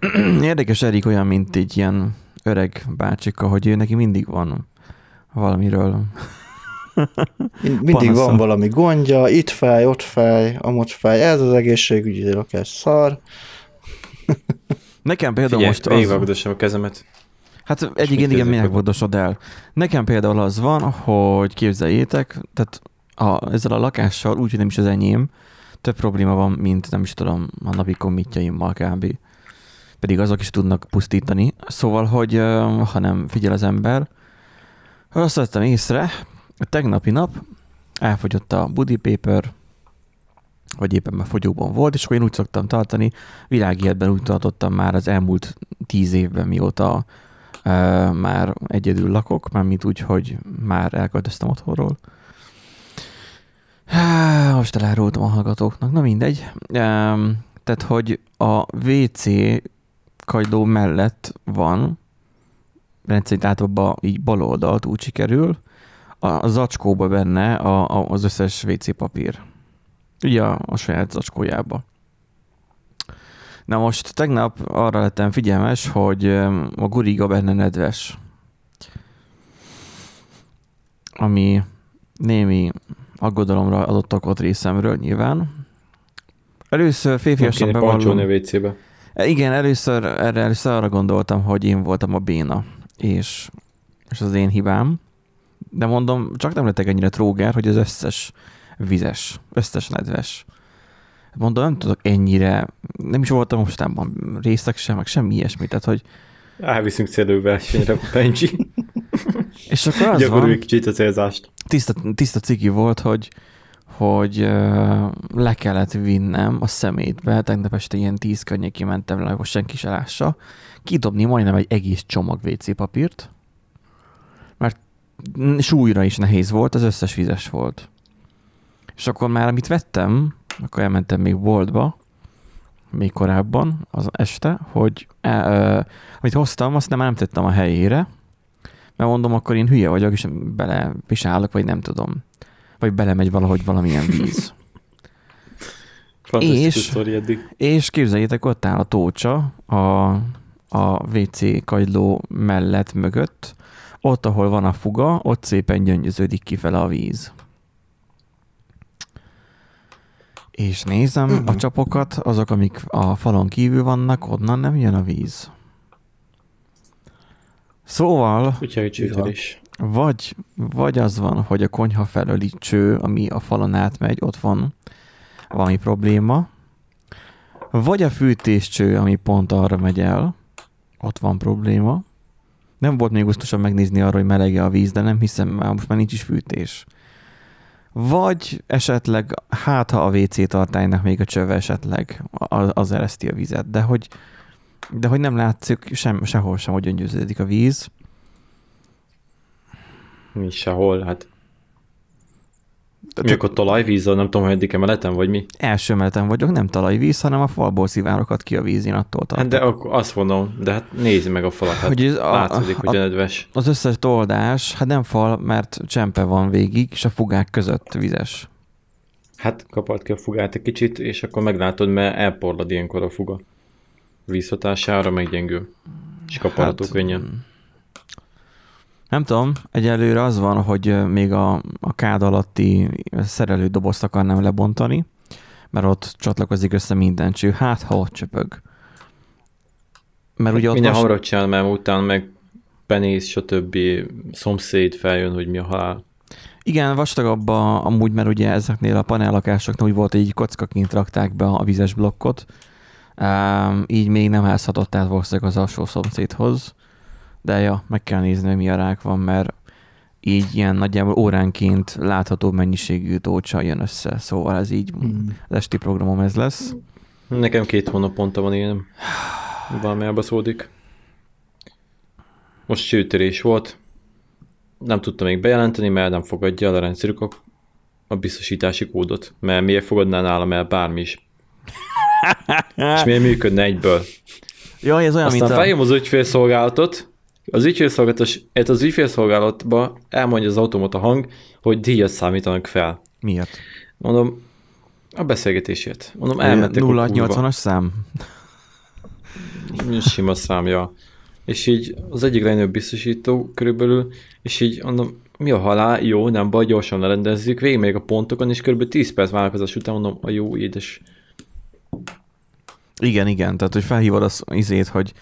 Érdekes Erik olyan, mint egy ilyen öreg bácsika, hogy ő neki mindig van valamiről. Mindig Panasza. van valami gondja, itt fáj, ott fáj, amott fáj, ez az egészségügyi lakás szar. Nekem például Figyelj, most az... a kezemet. Hát egyik igen, minek vagdosod el. Nekem például az van, hogy képzeljétek, tehát a, ezzel a lakással úgy, hogy nem is az enyém, több probléma van, mint nem is tudom, a napi kommitjaimmal kb. Pedig azok is tudnak pusztítani. Szóval, hogy ha nem figyel az ember, azt vettem észre, a tegnapi nap elfogyott a body paper, vagy éppen már fogyóban volt, és akkor én úgy szoktam tartani, világéletben úgy tartottam már az elmúlt tíz évben, mióta uh, már egyedül lakok, mármint úgy, hogy már elköltöztem otthonról. Most elárultam a hallgatóknak, na mindegy. Um, tehát, hogy a WC kagyló mellett van, rendszerint általában így bal oldalt úgy sikerül, a zacskóba benne a, a, az összes WC papír. Ugye a, a saját zacskójába. Na most tegnap arra lettem figyelmes, hogy a guriga benne nedves. Ami némi aggodalomra adott okot részemről nyilván. Először férfiasan bevallom... a e, Igen, először, erre először arra gondoltam, hogy én voltam a béna, és, és az én hibám. De mondom, csak nem lettek ennyire tróger, hogy az összes vizes, összes nedves. Mondom, nem tudok ennyire, nem is voltam mostában részek sem, meg semmi ilyesmi, tehát hogy... Elviszünk célőversenyre, Benji. És akkor az Gyakorolj van, kicsit a célzást. Tiszta, tiszta ciki volt, hogy, hogy le kellett vinnem a szemétbe, tegnap este ilyen tíz környékén mentem le, hogy senki se lássa, kidobni majdnem egy egész csomag WC papírt, mert súlyra is nehéz volt, az összes vizes volt. És akkor már, amit vettem, akkor elmentem még boltba, még korábban, az este, hogy e, e, amit hoztam, azt nem, nem tettem a helyére, mert mondom, akkor én hülye vagyok, és bele pisálok, vagy nem tudom. Vagy belemegy valahogy valamilyen víz. és, és képzeljétek, ott áll a tócsa a, a WC kagyló mellett mögött, ott, ahol van a fuga, ott szépen gyöngyöződik kifele a víz. És nézem uh-huh. a csapokat, azok, amik a falon kívül vannak, onnan nem jön a víz. Szóval... is. Vagy, vagy az van, hogy a konyha felöli cső, ami a falon átmegy, ott van valami probléma, vagy a fűtéscső, ami pont arra megy el, ott van probléma. Nem volt még gusztusan megnézni arra, hogy melege a víz, de nem hiszem, mert most már nincs is fűtés. Vagy esetleg, hát ha a WC tartálynak még a csöve esetleg az, az ereszti a vizet, de hogy de hogy nem látszik sem, sehol sem, hogy öngyőződik a víz. Mi sehol, hát mi akkor talajvíz, nem tudom, hogy eddig emeleten, vagy mi? Első emeleten vagyok, nem talajvíz, hanem a falból szivárokat ki a víz, én attól tartok. Hát de akkor azt mondom, de hát nézd meg a falat, hát hogy ez a, látszik, hogy a, nedves. Az összes toldás, hát nem fal, mert csempe van végig, és a fugák között vizes. Hát kapart ki a fugát egy kicsit, és akkor meglátod, mert elporlad ilyenkor a fuga vízhatására meggyengül, és kaparható hát, könnyen. Nem tudom, egyelőre az van, hogy még a, a kád alatti szerelő dobozt akarnám lebontani, mert ott csatlakozik össze minden cső, hát ha ott csöpög. Mert ugye ott Minden most... hamarabb csinál, mert utána meg penész, stb. szomszéd feljön, hogy mi a halál. Igen, vastagabb a, amúgy, mert ugye ezeknél a panellakásoknál úgy volt, hogy így kockaként rakták be a vizes blokkot, Um, így még nem házhatott át valószínűleg az alsó szomszédhoz, de ja, meg kell nézni, hogy mi a rák van, mert így ilyen nagyjából óránként látható mennyiségű tócsa jön össze, szóval ez így mm. az esti programom ez lesz. Nekem két hónaponta van ilyen, valami elbaszódik. Most csőtörés volt, nem tudtam még bejelenteni, mert nem fogadja el a rendszerük a, a biztosítási kódot, mert miért fogadná nálam el bármi is és miért működne egyből? Jó, ez olyan, Aztán mint a... az ügyfélszolgálatot, az ügyfélszolgálatos, az ügyfélszolgálatba elmondja az automata hang, hogy díjat számítanak fel. Miért? Mondom, a beszélgetésért. Mondom, elmentek 0 as szám? sima számja. És így az egyik legnagyobb biztosító körülbelül, és így mondom, mi a halál, jó, nem baj, gyorsan lerendezzük, végig még a pontokon, és kb. 10 perc vállalkozás után mondom, a jó édes. Igen, igen, tehát hogy felhívod az izét, hogy,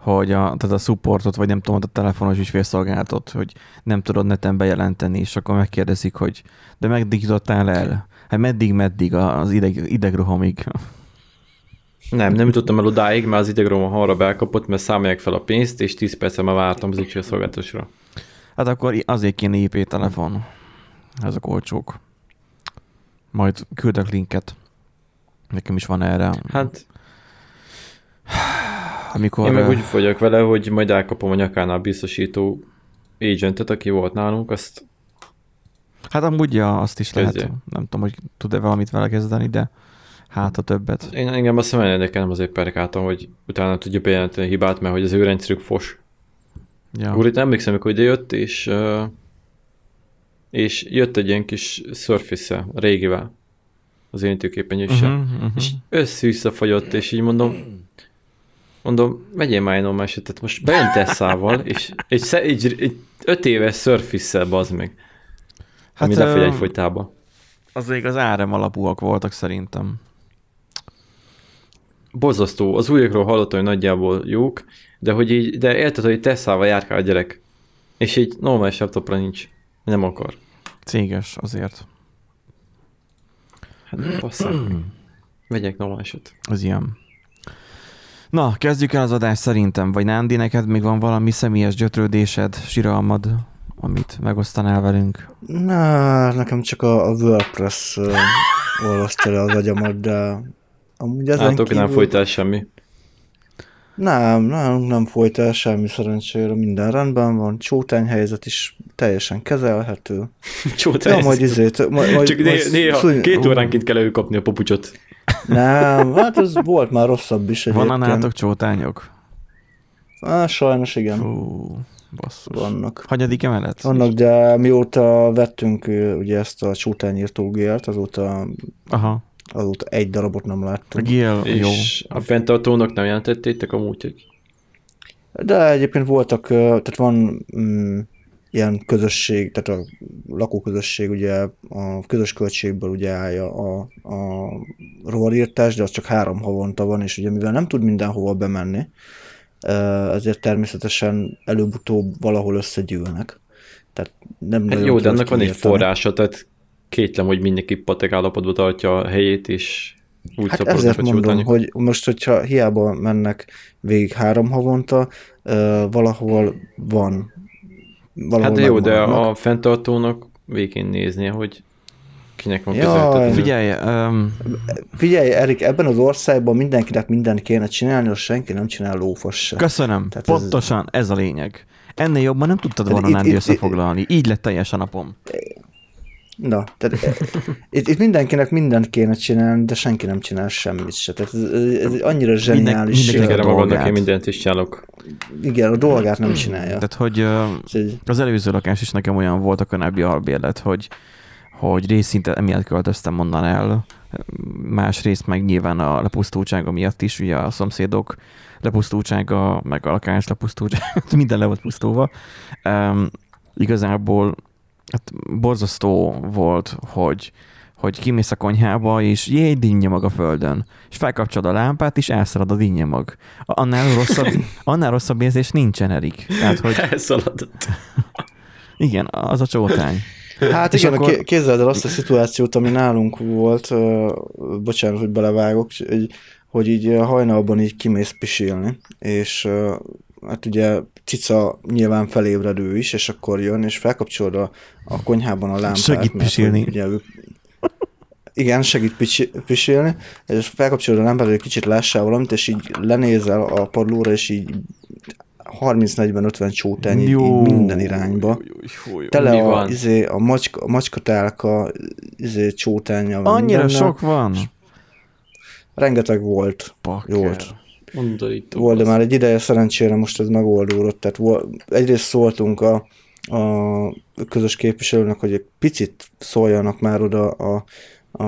hogy a, tehát a supportot, vagy nem tudom, a telefonos ügyfélszolgálatot, hogy nem tudod neten bejelenteni, és akkor megkérdezik, hogy de meddig jutottál el? Hát meddig, meddig az ideg, idegrohamig? Nem, nem jutottam el odáig, mert az idegroham arra belkapott, mert számolják fel a pénzt, és 10 percen már vártam az ügyfélszolgálatosra. Hát akkor azért kéne IP telefon. Ezek olcsók. Majd küldök linket. Nekem is van erre. Hát amikor... Én meg úgy fogyok vele, hogy majd elkapom a nyakánál biztosító agentet, aki volt nálunk, azt... Hát amúgy ja, azt is kezdje. lehet. Nem tudom, hogy tud-e valamit vele kezdeni, de hát a többet. Én engem azt mondom, nekem azért perkáltam, hogy utána tudja bejelenteni a hibát, mert hogy az ő rendszerük fos. Ja. Úr, itt emlékszem, amikor ide jött, és, és jött egy ilyen kis surface régivel az érintőképenyőssel, uh-huh, uh-huh. és össze-visszafagyott, és így mondom, mondom, megyél már egy tehát most bejön Tesszával, és egy, egy, egy öt éves surface bazd meg, hát, ami lefogy egy folytába. még az árem alapúak voltak szerintem. Bozasztó. Az újakról hallottam, hogy nagyjából jók, de hogy így, de érted, hogy Tesszával járkál a gyerek, és így normális laptopra nincs. Nem akar. Céges azért. Hát basszak. Vegyek normálisat. Az ilyen. Na, kezdjük el az adást szerintem. Vagy Nándi, neked még van valami személyes gyötrődésed, siralmad, amit megosztanál velünk? Na, nekem csak a, a WordPress uh, olvasztja le az agyamat, de amúgy ezen hát, kívül... nem folytál semmi. Nem, nem, nem folyt el semmi szerencsére, minden rendben van, csótány helyzet is teljesen kezelhető. csótány ja, majd izét, majd, majd, Csak majd néha szúny... két óránként kell előkapni a papucsot. Nem, hát ez volt már rosszabb is egyébként. Van a nátok csótányok? Á, sajnos igen. Fú, basszus. Vannak. Hanyadik emelet? Vannak, de mióta vettünk ugye ezt a csótányírtógért, azóta Aha azóta egy darabot nem láttunk. Gél, és jó. a fenntartónak nem jelentettétek amúgy, hogy... De egyébként voltak, tehát van mm, ilyen közösség, tehát a lakóközösség ugye a közös költségből ugye állja a, a rovarírtás, de az csak három havonta van, és ugye mivel nem tud mindenhova bemenni, ezért természetesen előbb-utóbb valahol összegyűlnek. Tehát nem hát jó, de annak van egy forrása, tehát kétlem, hogy mindenki patek állapotban tartja a helyét, és úgy hát ezért mondom, csútani. hogy most, hogyha hiába mennek végig három havonta, valahol van. Valahol hát de jó, de a fenntartónak végén néznie, hogy kinek van ja, Figyelj, um... figyelj, Erik, ebben az országban mindenkinek mindent kéne csinálni, az senki nem csinál lófos se. Köszönöm, Tehát pontosan ez... ez a lényeg. Ennél jobban nem tudtad volna Nándi összefoglalni. Így lett teljes a napom. Na, tehát eh, itt, itt mindenkinek mindent kéne csinálni, de senki nem csinál semmit se. Tehát ez, ez annyira zseniális. Minden, mindenki magadnak, én mindent is csinálok. Igen, a dolgát nem csinálja. Tehát, hogy az előző lakás is nekem olyan volt a kanálbi albérlet, hogy, hogy részinte emiatt költöztem onnan el, másrészt meg nyilván a lepusztultsága miatt is, ugye a szomszédok lepusztultsága, meg a lakás lepusztultsága, minden le volt pusztulva. Um, igazából hát borzasztó volt, hogy, hogy kimész a konyhába, és jé, dinnyomag a földön. És felkapcsolod a lámpát, és elszalad a dinnyomag. Annál rosszabb, annál rosszabb érzés nincsen, Erik. Tehát, hogy... Elszaladott. Igen, az a csótány. Hát és igen, akkor... képzeld el azt a szituációt, ami nálunk volt, uh, bocsánat, hogy belevágok, hogy, hogy így hajnalban így kimész pisilni, és uh, hát ugye cica nyilván felébredő is, és akkor jön, és felkapcsolod a, a konyhában a lámpát. Segít pisilni. Ugye ők, igen, segít pisilni, és felkapcsolod a lámpát, hogy egy kicsit lássál valamit, és így lenézel a padlóra, és így 30-40-50 csótány így, minden irányba. Jó, jó, Tele a, van? izé, a, macska, a macskatálka izé, csótánya. Annyira mindenne. sok van? Rengeteg volt. Volt. Undorító. Volt, de már egy ideje szerencsére most ez megoldódott. Tehát volt, egyrészt szóltunk a, a közös képviselőnek, hogy egy picit szóljanak már oda a, a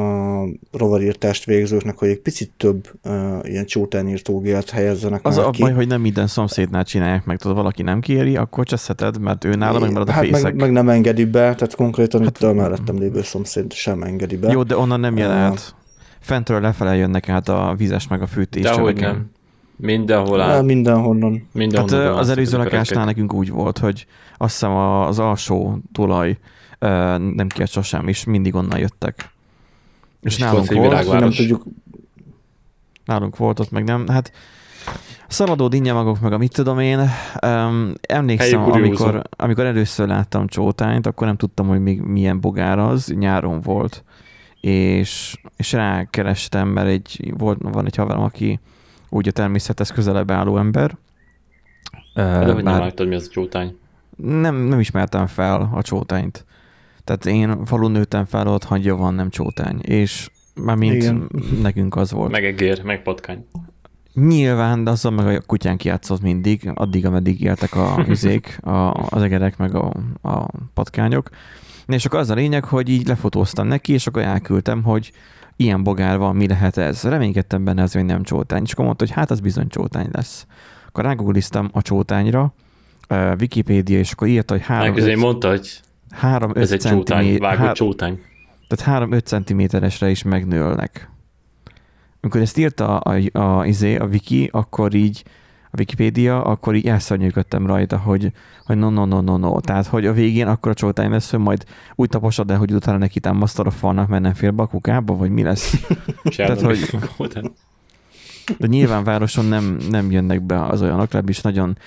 rovarírtást végzőknek, hogy egy picit több uh, ilyen csótányírtógélt helyezzenek Az már a ki. baj, hogy nem minden szomszédnál csinálják meg, tudod, valaki nem kéri, akkor cseszheted, mert ő nála megmarad a hát fészek. meg, meg, nem engedi be, tehát konkrétan hát, itt a mellettem lévő szomszéd sem engedi be. Jó, de onnan nem jön Ah. át. Fentről lefele jönnek át a vizes meg a fűtés. De csak hogy nekem- nem. Mindenhol áll. mindenhonnan. Hát Mindenhol ö, az előző lakásnál nekünk úgy volt, hogy azt hiszem a- az alsó tulaj nem kért sosem, és mindig onnan jöttek. És, És nálunk volt Nem tudjuk, nálunk volt ott, meg nem. Hát szabadó dinnyamagok, meg a mit tudom én. Um, emlékszem, amikor, amikor először láttam csótányt, akkor nem tudtam, hogy még milyen bogár az, nyáron volt. És, és rákerestem, mert egy, volt, van egy haverom, aki úgy a természethez közelebb álló ember. De hogy nem láttad, mi az a csótány? nem, nem ismertem fel a csótányt. Tehát én falun nőttem fel, ott hangja van, nem csótány. És már mint Igen. nekünk az volt. Meg egér, meg patkány. Nyilván, de azzal meg a kutyán kijátszott mindig, addig, ameddig éltek a üzék, a, az egerek, meg a, a patkányok. És akkor az a lényeg, hogy így lefotóztam neki, és akkor elküldtem, hogy ilyen bogár van, mi lehet ez. Reménykedtem benne, ez hogy nem csótány. És akkor mondta, hogy hát az bizony csótány lesz. Akkor rágoogliztam a csótányra, uh, Wikipédia, és akkor írta, hogy három, Meg azért mondta, hogy 3-5 ez egy csótány, vágott csótány. tehát 3-5 centiméteresre is megnőlnek. Amikor ezt írta a, a, a, izé, a wiki, akkor így a Wikipédia, akkor így elszörnyűködtem rajta, hogy, hogy no, no, no, no, no. Tehát, hogy a végén akkor a csótány lesz, hogy majd úgy taposod el, hogy utána neki támasztod a falnak, mert nem fér be a kukába, vagy mi lesz. Tehát, hogy-. De nyilván városon nem, nem jönnek be az olyanok, legalábbis nagyon,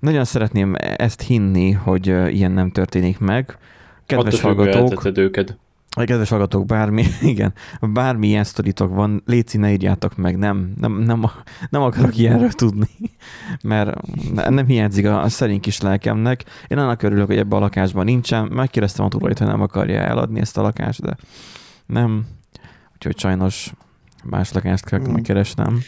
nagyon szeretném ezt hinni, hogy ilyen nem történik meg. Kedves hallgatók, őket. Kedves hallgatók, bármi, igen, bármi ilyen sztoritok van, léci, ne írjátok meg, nem, nem, nem, nem akarok ilyenről tudni, mert nem hiányzik a, a szerint kis lelkemnek. Én annak örülök, hogy ebben a lakásban nincsen. Megkérdeztem a tulajt, hogy nem akarja eladni ezt a lakást, de nem. Úgyhogy sajnos más lakást kell Mm. megkeresnem.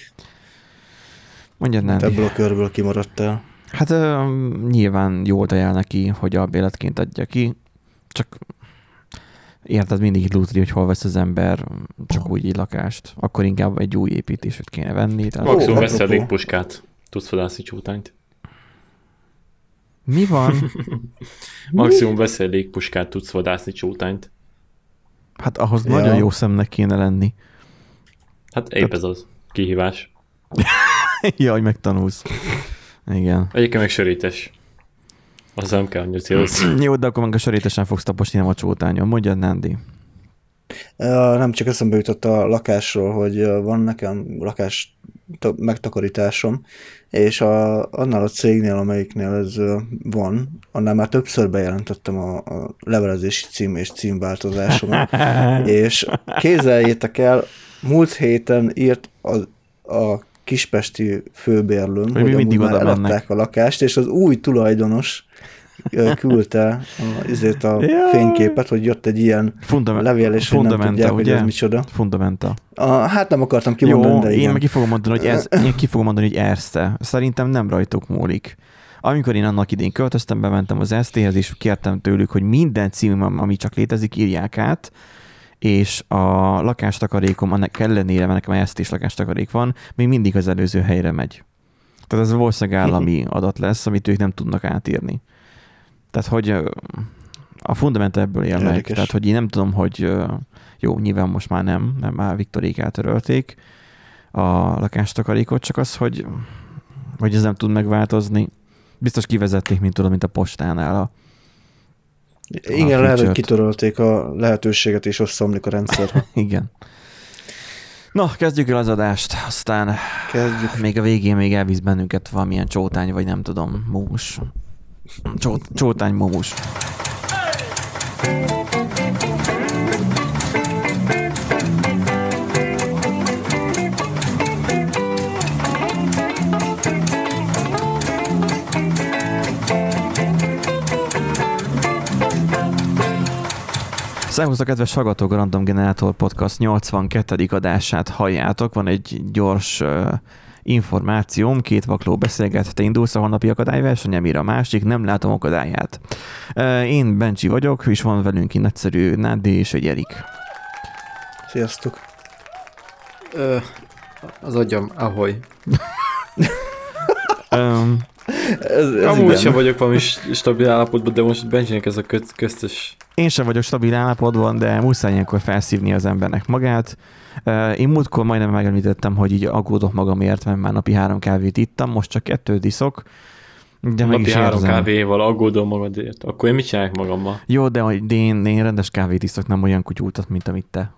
Mondjad, nem. ebből a körből kimaradtál. Hát ö, nyilván jól ajánl neki, hogy a béletként adja ki, csak érted, mindig lútri, hogy hol vesz az ember csak úgy egy lakást. Akkor inkább egy új építését kéne venni. Tehát... Maximum Ó, veszel légpuskát. Tudsz vadászni csótányt. Mi van? Maximum veszel légpuskát, tudsz vadászni csótányt. Hát ahhoz Ja. nagyon jó szemnek kéne lenni. Hát épp ez az kihívás. ja, hogy megtanulsz. Igen. Egyébként meg sörétes. Azzal nem kell annyira célozni. Jó, de akkor meg a sörétesen fogsz taposni, nem a csótányon. Mondjad, Nandi. Nem csak eszembe jutott a lakásról, hogy van nekem lakás ta- megtakarításom, és a, annál a cégnél, amelyiknél ez van, annál már többször bejelentettem a, a levelezési cím és címváltozásomat, és kézzeljétek el, múlt héten írt a, a kispesti főbérlőm, Hogy hogy, mi hogy mindig már oda mennek. eladták a lakást, és az új tulajdonos küldte a, izét a Jaj. fényképet, hogy jött egy ilyen Fundament, levél, és hogy nem fundamenta, tudják, hogy ugye? ez micsoda. Fundamenta. A, hát nem akartam kimondani, Jó, de én igen. meg ki fogom mondani, hogy ez, én ki fogom mondani, hogy Erste. Szerintem nem rajtuk múlik. Amikor én annak idén költöztem, bementem az Erste-hez, és kértem tőlük, hogy minden cím, ami csak létezik, írják át, és a lakástakarékom, annak ellenére, mert nekem ezt is lakástakarék van, még mindig az előző helyre megy. Tehát ez valószínűleg állami adat lesz, amit ők nem tudnak átírni. Tehát, hogy a fundamenta ebből él meg. Tehát, hogy én nem tudom, hogy jó, nyilván most már nem, mert már Viktorék eltörölték a lakástakarékot, csak az, hogy, hogy ez nem tud megváltozni. Biztos kivezették, mint tudom, mint a postánál a Igen, lehet, hogy kitörölték a lehetőséget, és összeomlik a rendszer. Igen. Na, kezdjük el az adást, aztán Kezdjük. még a végén még elvisz bennünket valamilyen csótány, vagy nem tudom, mómus. Csó, csótány mómus. Szervusztok, kedves hallgatók, a Random Generator Podcast 82. adását halljátok. Van egy gyors uh, információm, két vakló beszélget, te indulsz a holnapi akadályversenyen, mire a másik, nem látom akadályát. Uh, én Bencsi vagyok, és van velünk egy nagyszerű Nádi és egy Erik. Sziasztok. Ö, az agyam, ahogy. Um, Ez, ez Amúgy igen. sem vagyok valami stabil állapotban, de most Benjinek ez a köz- köztes... én sem vagyok stabil állapotban, de muszáj ilyenkor felszívni az embernek magát. Én múltkor majdnem megemlítettem, hogy így aggódok magamért, mert már napi három kávét ittam, most csak kettőt iszok. De meg napi három érzem. kávéval aggódom magadért. Akkor én mit csinálok magammal? Jó, de, hogy- de én, én rendes kávét iszok, nem olyan kutyultat, mint amit te.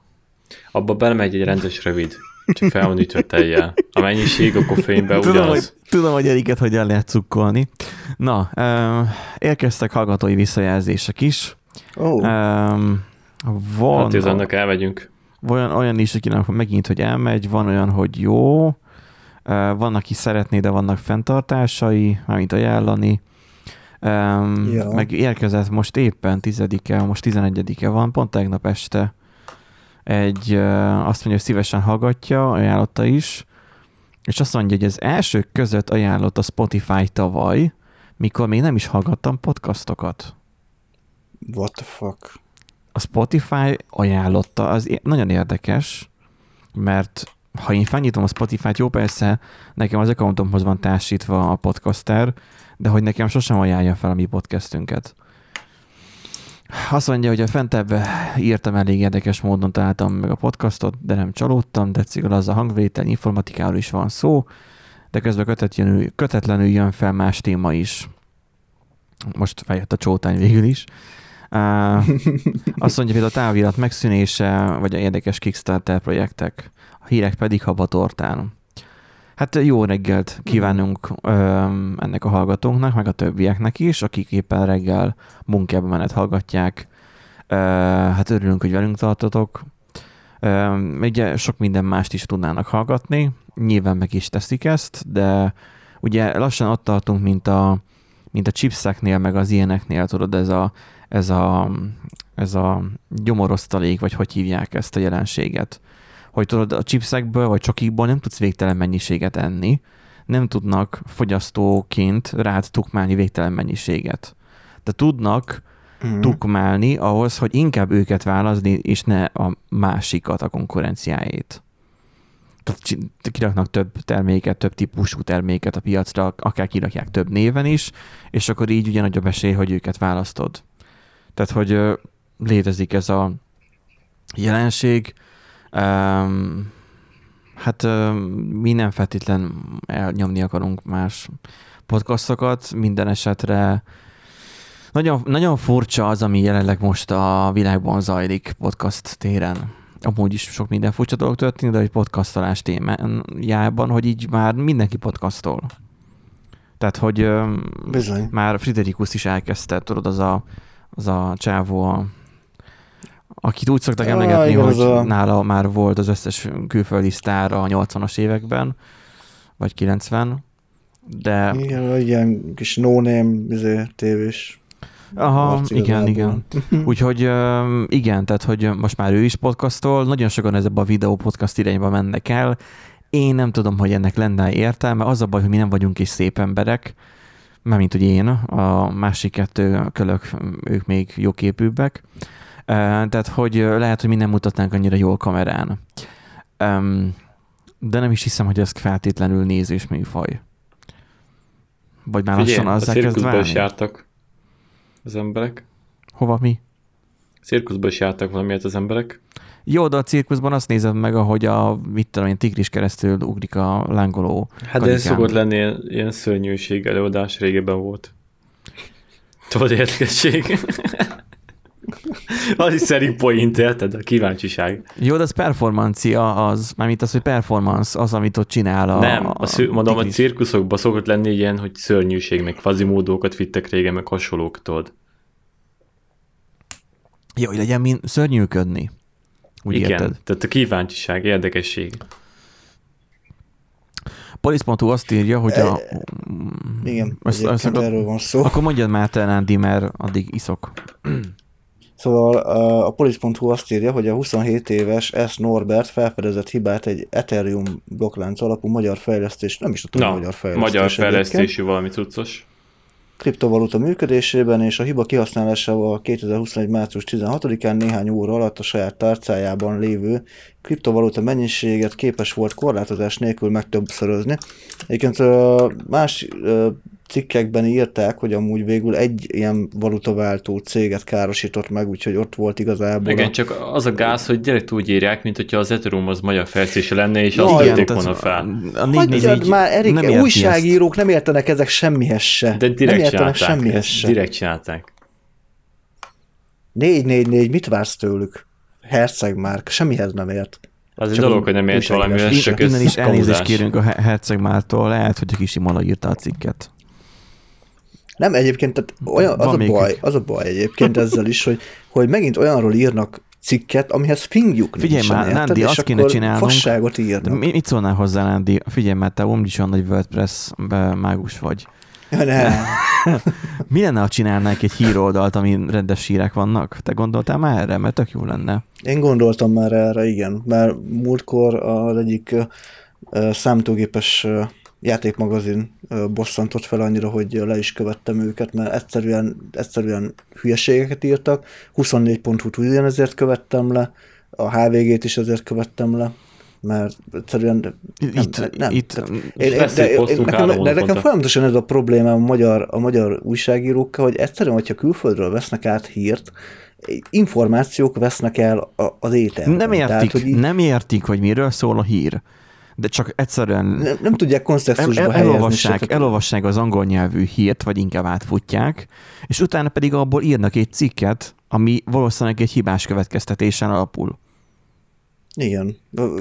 Abba belemegy egy rendes rövid. Csak fel van ütve tejjel. A mennyiség a koffeinben Tudom, hogy, ugyanaz. tudom, hogy Eriket hogyan lehet cukkolni. Na, um, érkeztek hallgatói visszajelzések is. Oh, Um, van, Hát annak elmegyünk. van olyan is, akinek megint, hogy elmegy, van olyan, hogy jó, uh, van, aki szeretné, de vannak fenntartásai, mármint ajánlani. Um, Ja. Meg érkezett most éppen 10-e, most 11-e van, pont tegnap este egy, uh, azt mondja, hogy szívesen hallgatja, ajánlotta is, és azt mondja, hogy az elsők között ajánlott a Spotify tavaly, mikor még nem is hallgattam podcastokat. What the fuck. A Spotify ajánlotta, az nagyon érdekes, mert ha én felnyitom a Spotify-t, jó persze, nekem az accountomhoz van társítva a podcaster, de hogy nekem sosem ajánlja fel a mi podcastünket. Azt mondja, hogy a fentebb írtam elég érdekes módon találtam meg a podcastot, de nem csalódtam, tetszik az a hangvétel, informatikáról is van szó, de közben kötetlenül, kötetlenül jön fel más téma is. Most feljött a csótány végül is. Azt mondja, hogy a távirat megszűnése, vagy a érdekes Kickstarter projektek. A hírek pedig habatortán. Hát jó reggelt kívánunk öm, ennek a hallgatónknak, meg a többieknek is, akik éppen reggel munkába menet hallgatják. Ö, hát örülünk, hogy velünk tartotok. Öm, Ugye sok minden mást is tudnának hallgatni, nyilván meg is teszik ezt, de ugye lassan ott tartunk, mint a, mint a chipseknél, meg az ilyeneknél, tudod, ez a, ez a, ez a gyomorosztalék, vagy hogy hívják ezt a jelenséget. Hogy tudod, a chipsekből vagy csokikból nem tudsz végtelen mennyiséget enni, nem tudnak fogyasztóként rád tukmálni végtelen mennyiséget. De tudnak Mm. tukmálni ahhoz, hogy inkább őket választni, és ne a másikat, a konkurenciájét. Tehát kiraknak több terméket, több típusú terméket a piacra, akár kirakják több néven is, és akkor így ugye nagyobb esély, hogy őket választod. Tehát, hogy létezik ez a jelenség. Um, hát ö, mi nem feltétlen elnyomni akarunk más podcastokat, minden esetre nagyon, nagyon furcsa az, ami jelenleg most a világban zajlik podcast téren. Amúgy is sok minden furcsa dolog történik, de egy podcastolás témájában, hogy így már mindenki podcastol. Tehát, hogy Bizony. már Friderikus is elkezdte, tudod, az a, az a csávó, a, akit úgy szoktak emlegetni, hogy a- nála már volt az összes külföldi sztár a 80-as években, vagy 90, de Igen, ilyen kis no-name izé, tévés. Aha, igen, igen. Úgyhogy igen, tehát hogy most már ő is podcastol, nagyon sokan ez a videó podcast irányba mennek el. Én nem tudom, hogy ennek lenne értelme. Az a baj, hogy mi nem vagyunk is szép emberek, mármint hogy én, a másik kettő kölök, ők még jóképűbbek. Tehát, hogy lehet, hogy mi nem mutatnánk annyira jól kamerán. De nem is hiszem, hogy ez feltétlenül nézős műfaj. Vagy már Figyelj, lassan a azzal kezd válni? jártak az emberek. Hova mi? Cirkuszban is jártak valamiért az emberek. Jó, de a cirkuszban azt nézem meg, ahogy a, mit tudom én, tigris keresztül ugrik a lángoló Hát de ez karikán. szokott lenni ilyen, ilyen szörnyűség előadás, régebben volt. Tudod, érdekesség. az is szerint point, érted? A kíváncsiság. Jó, de az performancia az, mármint az, hogy performance az, amit ott csinál a nem, a sző, mondom, a cirkuszokban szokott lenni ilyen, hogy szörnyűség, meg fazimódókat vittek régen, meg hasonlók, tudod. Jó, hogy legyen mint szörnyűködni. Úgy Igen, érted? tehát a kíváncsiság, érdekesség. Police.hu azt írja, hogy a... Igen, Ezt- egyébként ezt akkor- erről van szó. Akkor mondjad már te, Nándi, mert addig iszok. Szóval a- police.hu azt írja, hogy a 27 éves S. Norbert felfedezett hibát egy Ethereum blokklánc alapú magyar fejlesztés, nem is tudom, Na, magyar fejlesztés. magyar fejlesztésű valami cuccos. kriptovaluta működésében, és a hiba kihasználásával 2021. március 16-án néhány óra alatt a saját tárcájában lévő kriptovaluta mennyiséget képes volt korlátozás nélkül megtöbbszörözni. Egyébként más cikkekben írták, hogy amúgy végül egy ilyen valutaváltó céget károsított meg, úgyhogy ott volt igazából. Igen, a... csak az a gáz, hogy direkt úgy írják, mint hogyha az Ethereum az magyar felszése lenne, és azt írték volna fel. A, a négy, négy, négy, már Erik, nem újságírók ezt. nem értenek ezek semmihez se. De direkt nem értenek semmihez se. Direkt csinálták. 444, mit vársz tőlük? Herceg már, semmihez nem ért. Az egy dolog, hogy nem ért valami, ez csak Innen is elnézést kérünk a Herceg Mártól, lehet, hogy a kis Imola írta a cikket. Nem, egyébként tehát olyan, az, a baj, az a baj egyébként ezzel is, hogy, hogy megint olyanról írnak cikket, amihez fingjuk Figyelj már, érted? Nándi, azt kéne csinálnunk. Fasságot írnak. Mi, mit szólnál hozzá, Nándi? Figyelj már, te is olyan nagy WordPress mágus vagy. Ja, ne. Mi lenne, ha csinálnánk egy híroldalt, ami rendes hírek vannak? Te gondoltál már erre? Mert tök jó lenne. Én gondoltam már erre, igen. Mert múltkor az egyik számítógépes játékmagazin bosszantott fel annyira, hogy le is követtem őket, mert egyszerűen, egyszerűen hülyeségeket írtak. 24.hu-t ugyanezért követtem le, a HVG-t is ezért követtem le, mert egyszerűen nem, itt, nem, itt, tehát, én, én, de, én, nekem, de nekem folyamatosan ez a probléma a magyar, a magyar újságírókkal, hogy egyszerűen, hogyha külföldről vesznek át hírt, információk vesznek el az ételben. Nem értik, Tehát, hogy így... nem értik, hogy miről szól a hír de csak egyszerűen... Nem, nem tudják kontextusba el, elolvassák, elolvassák az angol nyelvű hírt, vagy inkább átfutják, és utána pedig abból írnak egy cikket, ami valószínűleg egy hibás következtetésen alapul. Igen.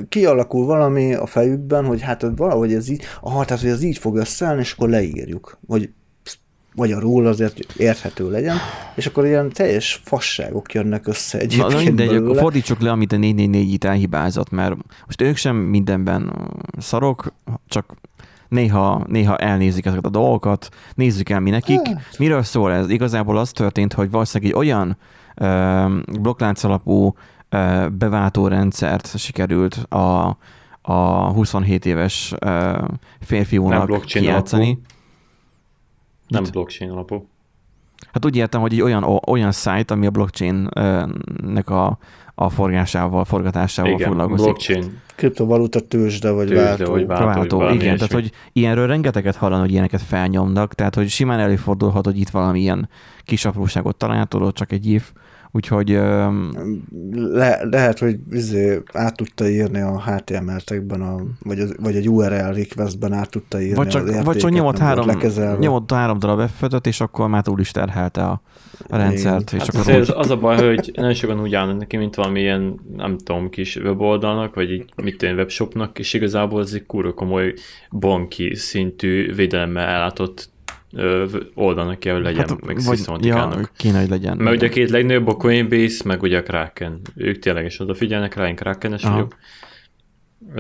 Kialakul valami a fejükben, hogy hát valahogy ez így, aha, tehát hogy ez így fog összeállni, és akkor leírjuk. Vagy magyarul azért érthető legyen, és akkor ilyen teljes fasságok jönnek össze egyébként Na, mindegy, akkor fordítsuk le, amit a 444 itt elhibázott, mert most ők sem mindenben szarok, csak néha, néha elnézik ezeket a dolgokat, nézzük el mi nekik. Hát. Miről szól ez? Igazából az történt, hogy valószínűleg egy olyan uh, blokklánc alapú uh, beváltó rendszert sikerült a, a 27 éves uh, férfiúnak kijátszani. Alapú nem Mit? blockchain alapú. Hát úgy értem, hogy egy olyan, olyan site, ami a blockchain-nek a, a forgásával, forgatásával igen, foglalkozik. blockchain. Kriptovaluta tőzsde vagy tőzsde, váltó. Vagy váltó, váltó vagy igen, tehát hogy ilyenről rengeteget hallani, hogy ilyeneket felnyomnak, tehát hogy simán előfordulhat, hogy itt valami ilyen kis apróságot találhatod, csak egy if, Úgyhogy... Le, lehet, hogy izé át tudta írni a HTML-tekben, a, vagy, az, vagy egy URL requestben át tudta írni vagy csak, az vagy csak nyomott három, nyomott három darab f és akkor már túl is terhelte a, a rendszert. És hát akkor úgy... az a baj, hogy nagyon sokan úgy állnak neki, mint valami ilyen, nem tudom, kis weboldalnak, vagy egy mit tudom, webshopnak, és igazából ez egy kurva komoly banki szintű védelemmel ellátott oldalnak kell, hogy legyen, hát, meg szisztematikának. Ja, kéne, hogy legyen. Mert ugye a két legnagyobb a Coinbase, meg ugye a Kraken. Ők tényleg is odafigyelnek rá, én Krakenes vagyok,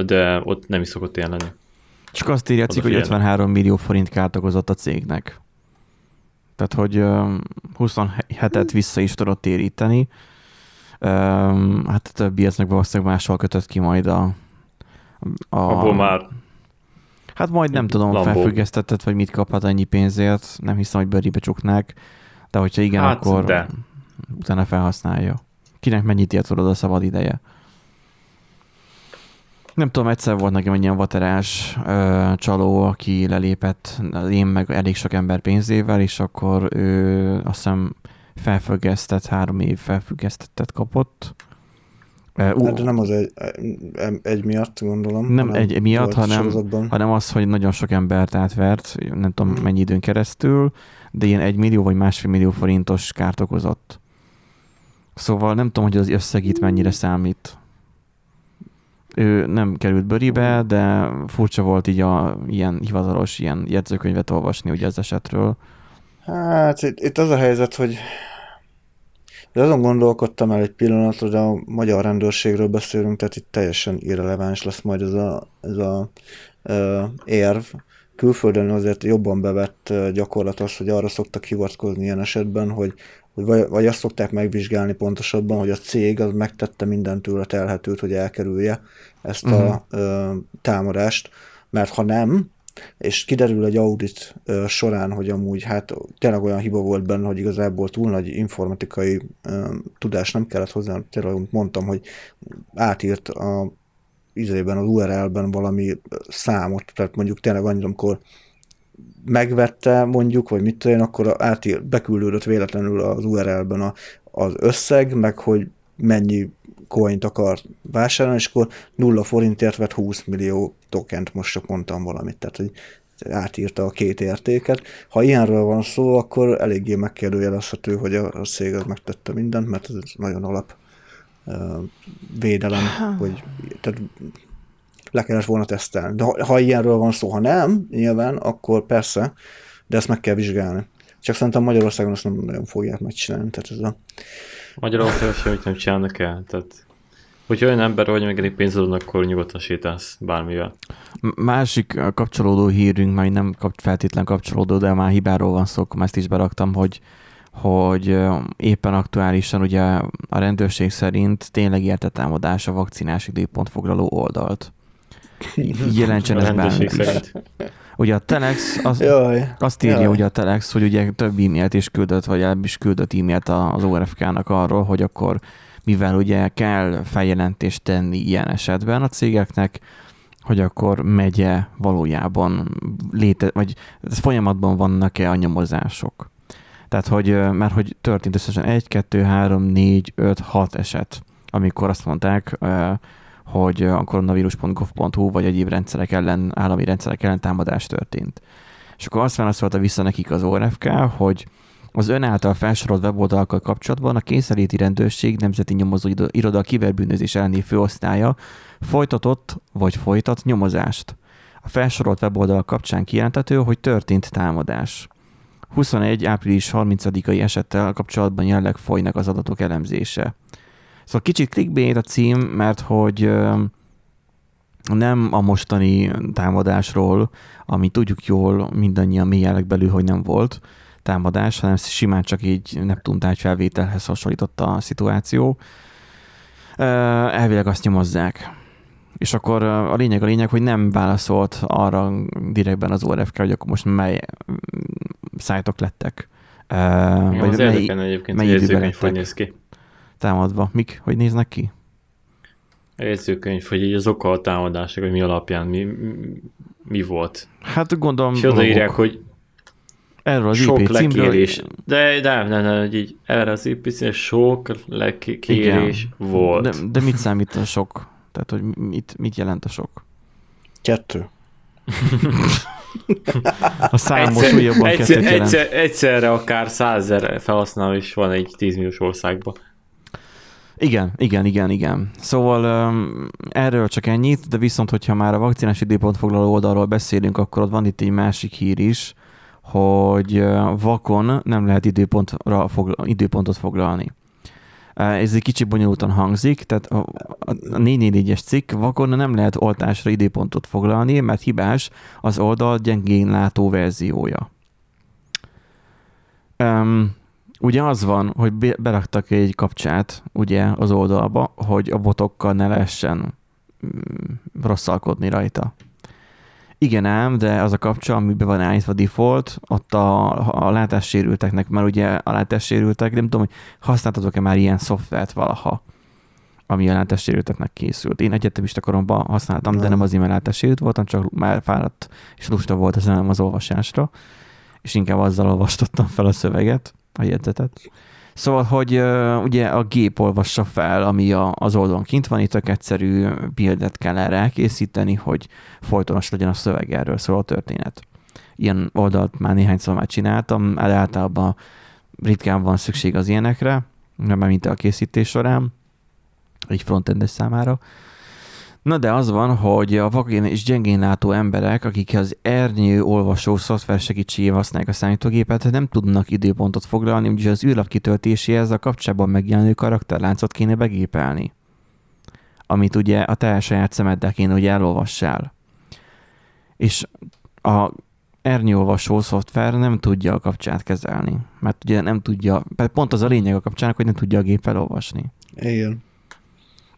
de ott nem is szokott ilyen lenni. Csak azt írja hogy 53 millió forint kárt okozott a cégnek. Tehát, hogy 27-et vissza is tudott téríteni. Hát a többi ez meg valószínűleg máshol kötött ki majd a, a Abból már Hát majd nem tudom, Lambó. felfüggesztetett, vagy mit kaphat annyi pénzért, nem hiszem, hogy bőribe csuknák, de hogyha igen, hát, akkor de. utána felhasználja. Kinek mennyit ért a szabad ideje? Nem tudom, egyszer volt nekem egy ilyen vaterás ö, csaló, aki lelépett én meg elég sok ember pénzével, és akkor ő azt hiszem felfüggesztett, három év felfüggesztettet kapott, Uh, hát nem az egy, egy miatt, gondolom. Nem egy miatt, hanem, hanem az, hogy nagyon sok embert átvert, nem tudom hmm. mennyi időn keresztül, de ilyen egy millió vagy másfél millió forintos kárt okozott. Szóval nem tudom, hogy az összeg itt mennyire számít. Ő nem került bőribe, de furcsa volt így a ilyen hivatalos ilyen jegyzőkönyvet olvasni ugye az esetről. Hát itt, itt az a helyzet, hogy de azon gondolkodtam el egy pillanatra, de a magyar rendőrségről beszélünk, tehát itt teljesen irreleváns lesz majd ez a, ez a uh, érv. Külföldön azért jobban bevett gyakorlat az, hogy arra szoktak hivatkozni ilyen esetben, hogy, vagy, vagy azt szokták megvizsgálni pontosabban, hogy a cég az megtette mindent tőle telhetőt, hogy elkerülje ezt a uh-huh. uh, támadást, mert ha nem, és kiderül egy audit során, hogy amúgy hát tényleg olyan hiba volt benne, hogy igazából túl nagy informatikai tudás nem kellett hozzá, tényleg mondtam, hogy átírt a izében, az URL-ben valami számot, tehát mondjuk tényleg annyira, amikor megvette mondjuk, vagy mit tudom akkor átír, beküldődött véletlenül az URL-ben a, az összeg, meg hogy mennyi coint akar vásárolni, és akkor nulla forintért vett 20 millió tokent, most csak mondtam valamit, tehát hogy átírta a két értéket. Ha ilyenről van szó, akkor eléggé megkérdőjelezhető, hogy a, a cég az megtette mindent, mert ez nagyon alap uh, védelem, hogy tehát le kellett volna tesztelni. De ha, ha ilyenről van szó, ha nem, nyilván, akkor persze, de ezt meg kell vizsgálni. Csak szerintem Magyarországon azt nem nagyon fogják megcsinálni. Tehát ez a... Magyarországon semmit nem csinálnak el. Tehát Hogyha olyan ember vagy, meg elég pénzadon, akkor nyugodtan sétálsz bármivel. Másik kapcsolódó hírünk, majd nem feltétlen kapcsolódó, de már hibáról van szó, ezt is beraktam, hogy hogy éppen aktuálisan ugye a rendőrség szerint tényleg érte támadás a vakcinás időpont foglaló oldalt. Jelentsen ez bármit is. Ugye a Telex az, Jaj. azt írja Jaj. ugye a Telex, hogy ugye több e-mailt is küldött, vagy el is küldött e-mailt az ORFK-nak arról, hogy akkor mivel ugye kell feljelentést tenni ilyen esetben a cégeknek, hogy akkor megye valójában léte, vagy folyamatban vannak-e a nyomozások. Tehát, hogy, mert hogy történt összesen 1, 2, 3, 4, 5, 6 eset, amikor azt mondták, hogy a koronavírus.gov.hu vagy egyéb rendszerek ellen, állami rendszerek ellen támadás történt. És akkor azt válaszolta vissza nekik az ORFK, hogy az ön által felsorolt weboldalakkal kapcsolatban a kényszeríti rendőrség Nemzeti Nyomozó Iroda kiberbűnözés elleni főosztálya folytatott vagy folytat nyomozást. A felsorolt weboldalak kapcsán kijelentető, hogy történt támadás. 21. április 30-ai esettel kapcsolatban jelenleg folynak az adatok elemzése. Szóval kicsit clickbait a cím, mert hogy nem a mostani támadásról, ami tudjuk jól mindannyian mélyelek belül, hogy nem volt, támadás, hanem simán csak így Neptun felvételhez hasonlított a szituáció. Elvileg azt nyomozzák. És akkor a lényeg a lényeg, hogy nem válaszolt arra direktben az ORFK, hogy akkor most mely szájtok lettek. Igen, vagy az mely, egyébként mely hogy néz ki. Támadva. Mik? Hogy néznek ki? Érzőkönyv, hogy így az oka a támadások, hogy mi alapján, mi, mi volt. Hát gondolom... És odaírják, hogy Erről az sok IP lekérés. Címről... De, de nem, nem, nem, így erre az IP sok lekérés Igen. volt. De, de mit számít a sok? Tehát, hogy mit, mit jelent a sok? Kettő. a számos egyszer, újabban egyszer. Egyszer, egyszerre akár százezer felhasználó is van egy tízmilliós országban. Igen, igen, igen, igen. Szóval um, erről csak ennyit, de viszont, hogyha már a vakcinás időpont foglaló oldalról beszélünk, akkor ott van itt egy másik hír is, hogy vakon nem lehet időpontra fogla, időpontot foglalni. Ez egy kicsit bonyolultan hangzik, tehát a 444-es cikk vakon nem lehet oltásra időpontot foglalni, mert hibás az oldal gyengén látó verziója. Um, ugye az van, hogy beraktak egy kapcsát ugye az oldalba, hogy a botokkal ne lehessen mm, rosszalkodni rajta. Igen ám, de az a kapcsa, amiben van állítva default, ott a, a látássérülteknek, mert ugye a látássérültek, nem tudom, hogy használtatok-e már ilyen szoftvert valaha, ami a látássérülteknek készült. Én egyetemista koromban használtam, nem. de nem azért, mert látássérült voltam, csak már fáradt és lusta volt az nem az olvasásra, és inkább azzal olvastottam fel a szöveget, a jegyzetet. Szóval, hogy uh, ugye a gép olvassa fel, ami a, az oldalon kint van, itt tök egyszerű bildet kell erre elkészíteni, hogy folytonos legyen a szöveg erről szóló történet. Ilyen oldalt már néhányszor már csináltam, általában ritkán van szükség az ilyenekre, nem mint a készítés során, egy frontendes számára. Na de az van, hogy a vakén és gyengén látó emberek, akik az ernyő olvasó szoftver segítségével használják a számítógépet, nem tudnak időpontot foglalni, úgyhogy az űrlap kitöltéséhez a kapcsolatban megjelenő karakterláncot kéne begépelni. Amit ugye a te saját szemeddel kéne, hogy elolvassál. És a ernyőolvasó szoftver nem tudja a kapcsát kezelni, mert ugye nem tudja, pont az a lényeg a kapcsának, hogy nem tudja a gép felolvasni. Igen.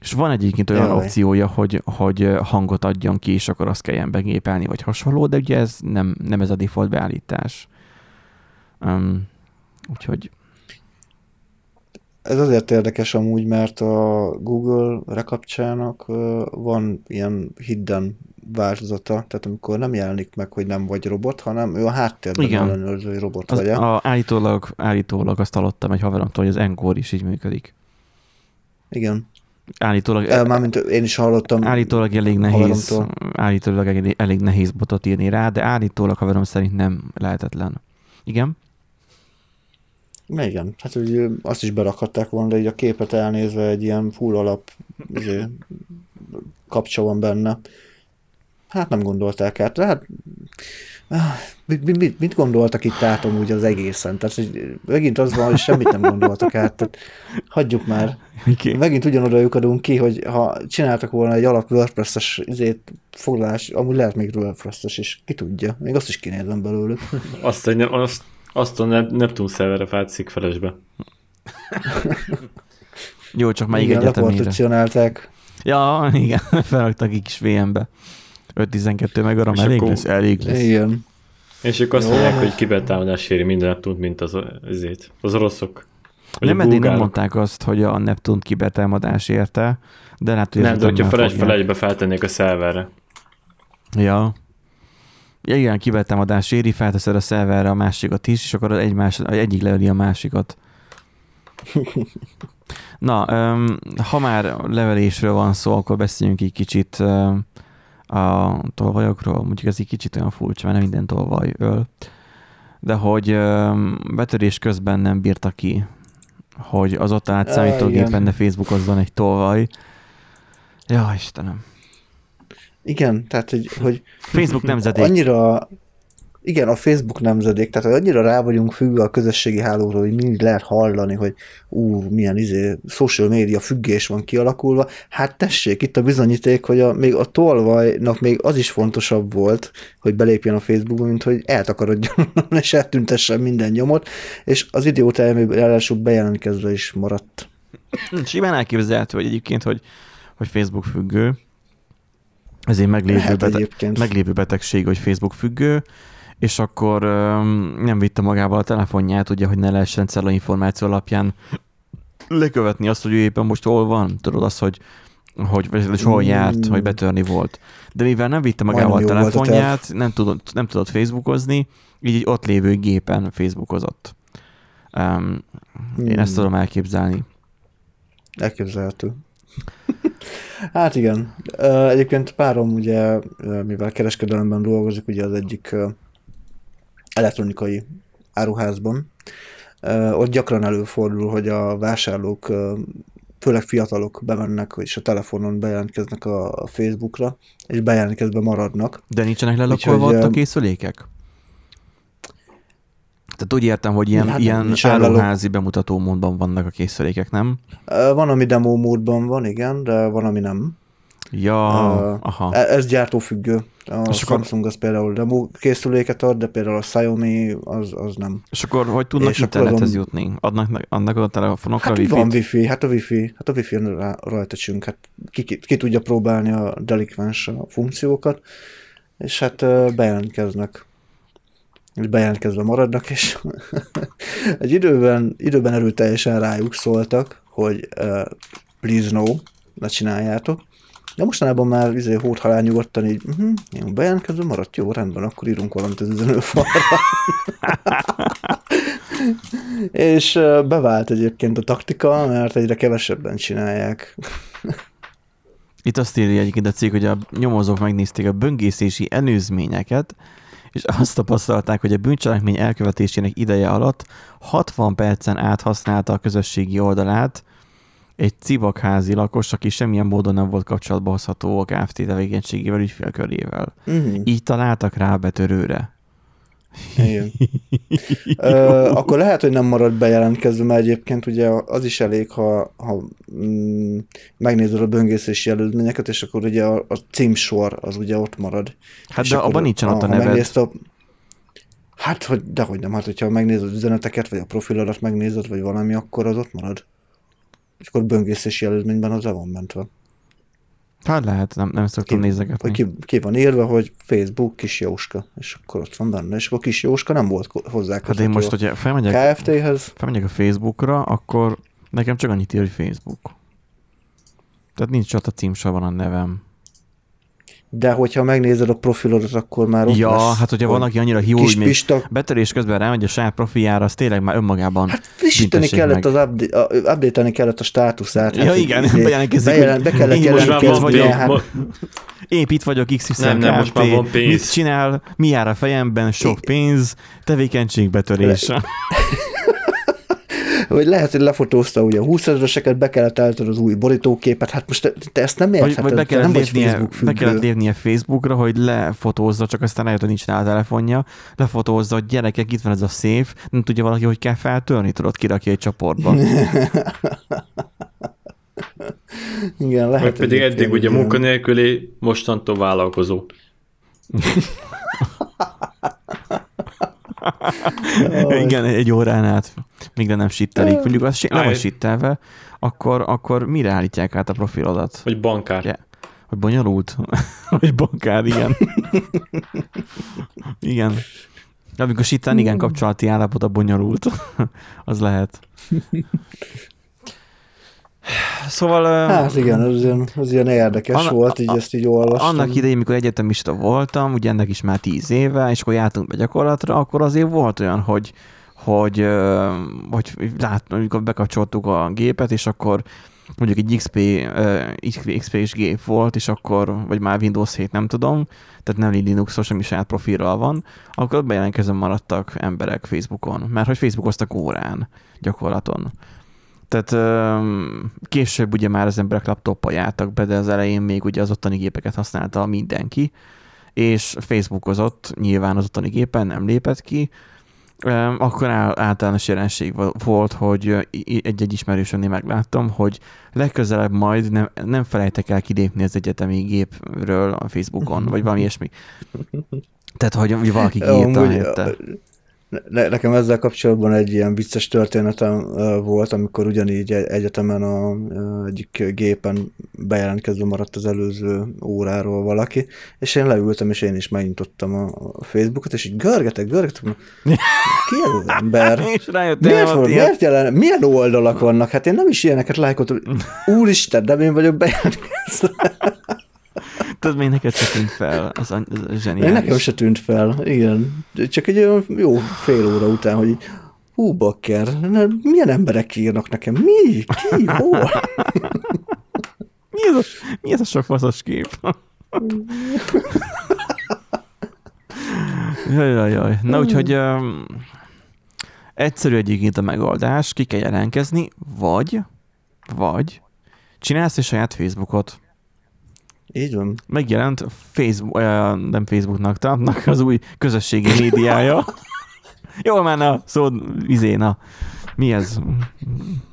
És van egyébként olyan Jaj. opciója, hogy, hogy hangot adjon ki, és akkor azt kelljen begépelni, vagy hasonló, de ugye ez nem, nem ez a default beállítás. Um, úgyhogy Ez azért érdekes amúgy, mert a Google rekapcsának van ilyen hidden változata, tehát amikor nem jelenik meg, hogy nem vagy robot, hanem ő a háttérben Igen. ellenőrző, hogy robot az, vagy a, állítólag, állítólag azt hallottam egy haveromtól, hogy az Encore is így működik. Igen. Állítólag, Mármint én is hallottam. állítólag elég nehéz, haveromtól. állítólag elég, elég nehéz botot írni rá, de állítólag haverom szerint nem lehetetlen. Igen? Na igen, hát hogy azt is berakhatták volna, de így a képet elnézve egy ilyen full alap izé, kapcsa van benne. Hát nem gondolták át. De Hát, mit, mit- mit, mit gondoltak itt át amúgy az egészen? Tehát hogy megint az van, hogy semmit nem gondoltak át. Tehát hagyjuk már. Okay. Megint ugyanoda lyukadunk ki, hogy ha csináltak volna egy alap WordPress-es izét, foglalás, amúgy lehet még WordPress-es is, ki tudja. Még azt is kinézem belőlük. Azt, hogy nem, azt, azt a Nep- Neptun szerverre fátszik felesbe. Jó, csak melyik Igen, egyetemére. leparticionálták. Ja, igen, felraktak egy kis VM-be. 5-12 megaram És elég akkor- lesz? Elég lesz. Igen. És ők azt Jó. mondják, hogy kibertámadás éri minden Neptunt, mint az, azért, az oroszok. Nem, eddig nem mondták azt, hogy a Neptun kibertámadás érte, de hát, hogy Nem, de hogyha feles felegybe feltennék a szerverre. Ja. Ja, igen, kibertámadás éri, felteszed a szerverre a másikat is, és akkor az egy más, egyik leöli a másikat. Na, öm, ha már levelésről van szó, akkor beszéljünk egy kicsit öm, a tolvajokról. Mondjuk ez egy kicsit olyan furcsa, mert nem minden tolvaj öl. De hogy betörés közben nem bírta ki, hogy az ott állt számítógépen ne Facebookozzon egy tolvaj. Ja, Istenem. Igen, tehát hogy, hogy Facebook nemzedék. annyira, igen, a Facebook nemzedék, tehát annyira rá vagyunk függve a közösségi hálóra, hogy mindig lehet hallani, hogy ú, milyen izé, social media függés van kialakulva. Hát tessék, itt a bizonyíték, hogy a, még a tolvajnak még az is fontosabb volt, hogy belépjen a Facebookba, mint hogy eltakarodjon és eltüntessen minden nyomot, és az még ráadásul bejelentkezve is maradt. Simán elképzelhető, hogy egyébként, hogy, hogy Facebook függő. Ez egy meglévő, bete- meglévő betegség, hogy Facebook függő, és akkor nem vitte magával a telefonját, ugye, hogy ne lehessen cella információ alapján lekövetni azt, hogy ő éppen most hol van. Tudod azt, hogy hogy és hol járt, hogy betörni volt. De mivel nem vitte magával a Majdnem a telefonját, nem tudott, nem tudott Facebookozni, így egy ott lévő gépen Facebookozott. Um, én ezt Hmm. tudom elképzelni. Elképzelhető. hát igen. Egyébként párom ugye, mivel kereskedelemben dolgozik, ugye az egyik elektronikai áruházban, ott gyakran előfordul, hogy a vásárlók, főleg fiatalok bemennek, és a telefonon bejelentkeznek a Facebookra, és bejelentkezve maradnak. De nincsenek lelakolva ott a készülékek? Tehát úgy értem, hogy ilyen, Hát ilyen áruházi bemutató módban vannak a készülékek, nem? Van, ami demo módban van, igen, de van, ami nem. Ja, Ö, aha. E- Ez gyártófüggő. A És Samsung az például demo készüléket ad, de például a Xiaomi az, az nem. És akkor hogy tudnak és internethez azon- jutni? Adnak, adnak a telefonokra Hát wifi van wifi, hát a wifi, hát a wifi rajta csünk, hát ki, ki, ki, tudja próbálni a delikvens funkciókat, és hát bejelentkeznek. És bejelentkezve maradnak, és egy időben, időben erőteljesen rájuk szóltak, hogy uh, please no, ne csináljátok. De mostanában már izé, hót halál nyugodtan így, uh-huh, jó, bejelentkezve maradt, jó, rendben, akkor írunk valamit az üzenőfalra. És bevált egyébként a taktika, mert egyre kevesebben csinálják. Itt azt írja egyébként a cég, hogy a nyomozók megnézték a böngészési előzményeket, és azt tapasztalták, hogy a bűncselekmény elkövetésének ideje alatt 60 percen át használta a közösségi oldalát egy cibakházi lakos, aki semmilyen módon nem volt kapcsolatba hozható a Kft. tevékenységével, ügyfélkörével. Uh-huh. Így találtak rá a betörőre. Igen. Ö, akkor lehet, hogy nem marad bejelentkezve, mert egyébként ugye az is elég, ha, ha mm, megnézed a böngészési előzményeket, és akkor ugye a, a címsor az ugye ott marad. Hát És de abban nincsen ott a neved. A... Hát, hogy, dehogy nem, hát hogyha megnézed az üzeneteket, vagy a profilodat megnézed, vagy valami, akkor az ott marad. És akkor böngészési előzményben az le van mentve. Hát lehet, nem, nem szoktam Ki- nézegetni. Vagy ki, ki van írva, hogy Facebook kis Jóska, és akkor ott van benne, és akkor kis Jóska nem volt hozzá Hát én most, hogyha felmegyek, KFT-hez, felmegyek a Facebookra, akkor nekem csak annyit ír, hogy Facebook. Tehát nincs ott a címsorban a nevem. De hogyha megnézed a profilodat, akkor már ott ja, lesz, hát hogyha hogy valaki annyira hiú, hogy még Pista, betörés közben rámegy a saját profiljára, az tényleg már önmagában Hát frissíteni kellett meg. az update, a- update-elni kellett a státuszát. Ja, hát, igen, izé, bejelentkezik, bejelen, hogy be kellett van ilyen, hát- épp itt vagyok XY Nem, nem, most már van pénz. Mit csinál, mi jár a fejemben, sok pénz, tevékenységbetörés. Vagy lehet, hogy lefotózta ugye a 20 ezreseket, be kellett állítani az új borítóképet, hát most te, te ezt nem Vagy, értheted, vagy be kellett, nem vagy lépnie, Facebook be függő. kellett lépnie Facebookra, hogy lefotózza, csak aztán rájött, hogy nincs rá a telefonja, lefotózza, hogy gyerekek, itt van ez a szép, nem tudja valaki, hogy kell feltörni, tudod, kirakja egy csoportba. Igen, lehet. Vagy pedig eddig ugye munkanélküli, mostantól vállalkozó. Igen, egy órán át, még nem sittelik. Mondjuk az le van sittelve, akkor, akkor mire állítják át a profilodat? Vagy bankár. Ja. Hogy bonyolult? Hogy bankár, igen. igen. De amikor sittán, igen, kapcsolati állapot a bonyolult. az lehet. Szóval... Hát igen, az ilyen, az ilyen érdekes Anna- volt, így a- ezt így olvastam. Annak idején, mikor egyetemista voltam, ugye ennek is már tíz éve, és akkor jártunk be gyakorlatra, akkor azért volt olyan, hogy hogy, hogy lát, amikor bekapcsoltuk a gépet, és akkor mondjuk egy XP, XP-s gép volt, és akkor, vagy már Windows 7, nem tudom, tehát nem Linuxos, ami saját profilral van, akkor ott bejelentkezően maradtak emberek Facebookon, mert hogy Facebookoztak órán, gyakorlaton. Tehát később ugye már az emberek laptoppal jártak be, de az elején még ugye az ottani gépeket használta mindenki, és Facebookozott nyilván az ottani gépen, nem lépett ki, akkor általános jelenség vo- volt, hogy egy-egy ismerősömnél megláttam, hogy legközelebb majd nem, nem felejtek el kilépni az egyetemi gépről a Facebookon, vagy valami ilyesmi. Tehát, hogy, valaki kiírta helyette. Ne, nekem ezzel kapcsolatban egy ilyen vicces történetem volt, amikor ugyanígy egy- egyetemen a, egyik gépen bejelentkezve maradt az előző óráról valaki, és én leültem, és én is megnyitottam a, a Facebookot, és így görgetek, görgetek, ki ez az ember? És Miért, van, miért jelen, milyen oldalak vannak? Hát én nem is ilyeneket lájkoltam. Úristen, de én vagyok bejelentkezve. Tudod, még neked se tűnt fel, az, az zseniális. Nekem se tűnt fel, igen. Csak egy olyan jó fél óra után, hogy hú, bakker, milyen emberek írnak nekem? Mi? Ki? Hol? Mi ez a, mi ez a sok faszos kép? jaj, jaj, jaj. Na úgyhogy um, egyszerű egyébként a megoldás, ki kell jelentkezni, vagy, vagy csinálsz egy saját Facebookot. Így van. Megjelent Facebook, nem Facebooknak, Trumpnak az új közösségi médiája. Jó, már na, szó, izé, na. Mi ez?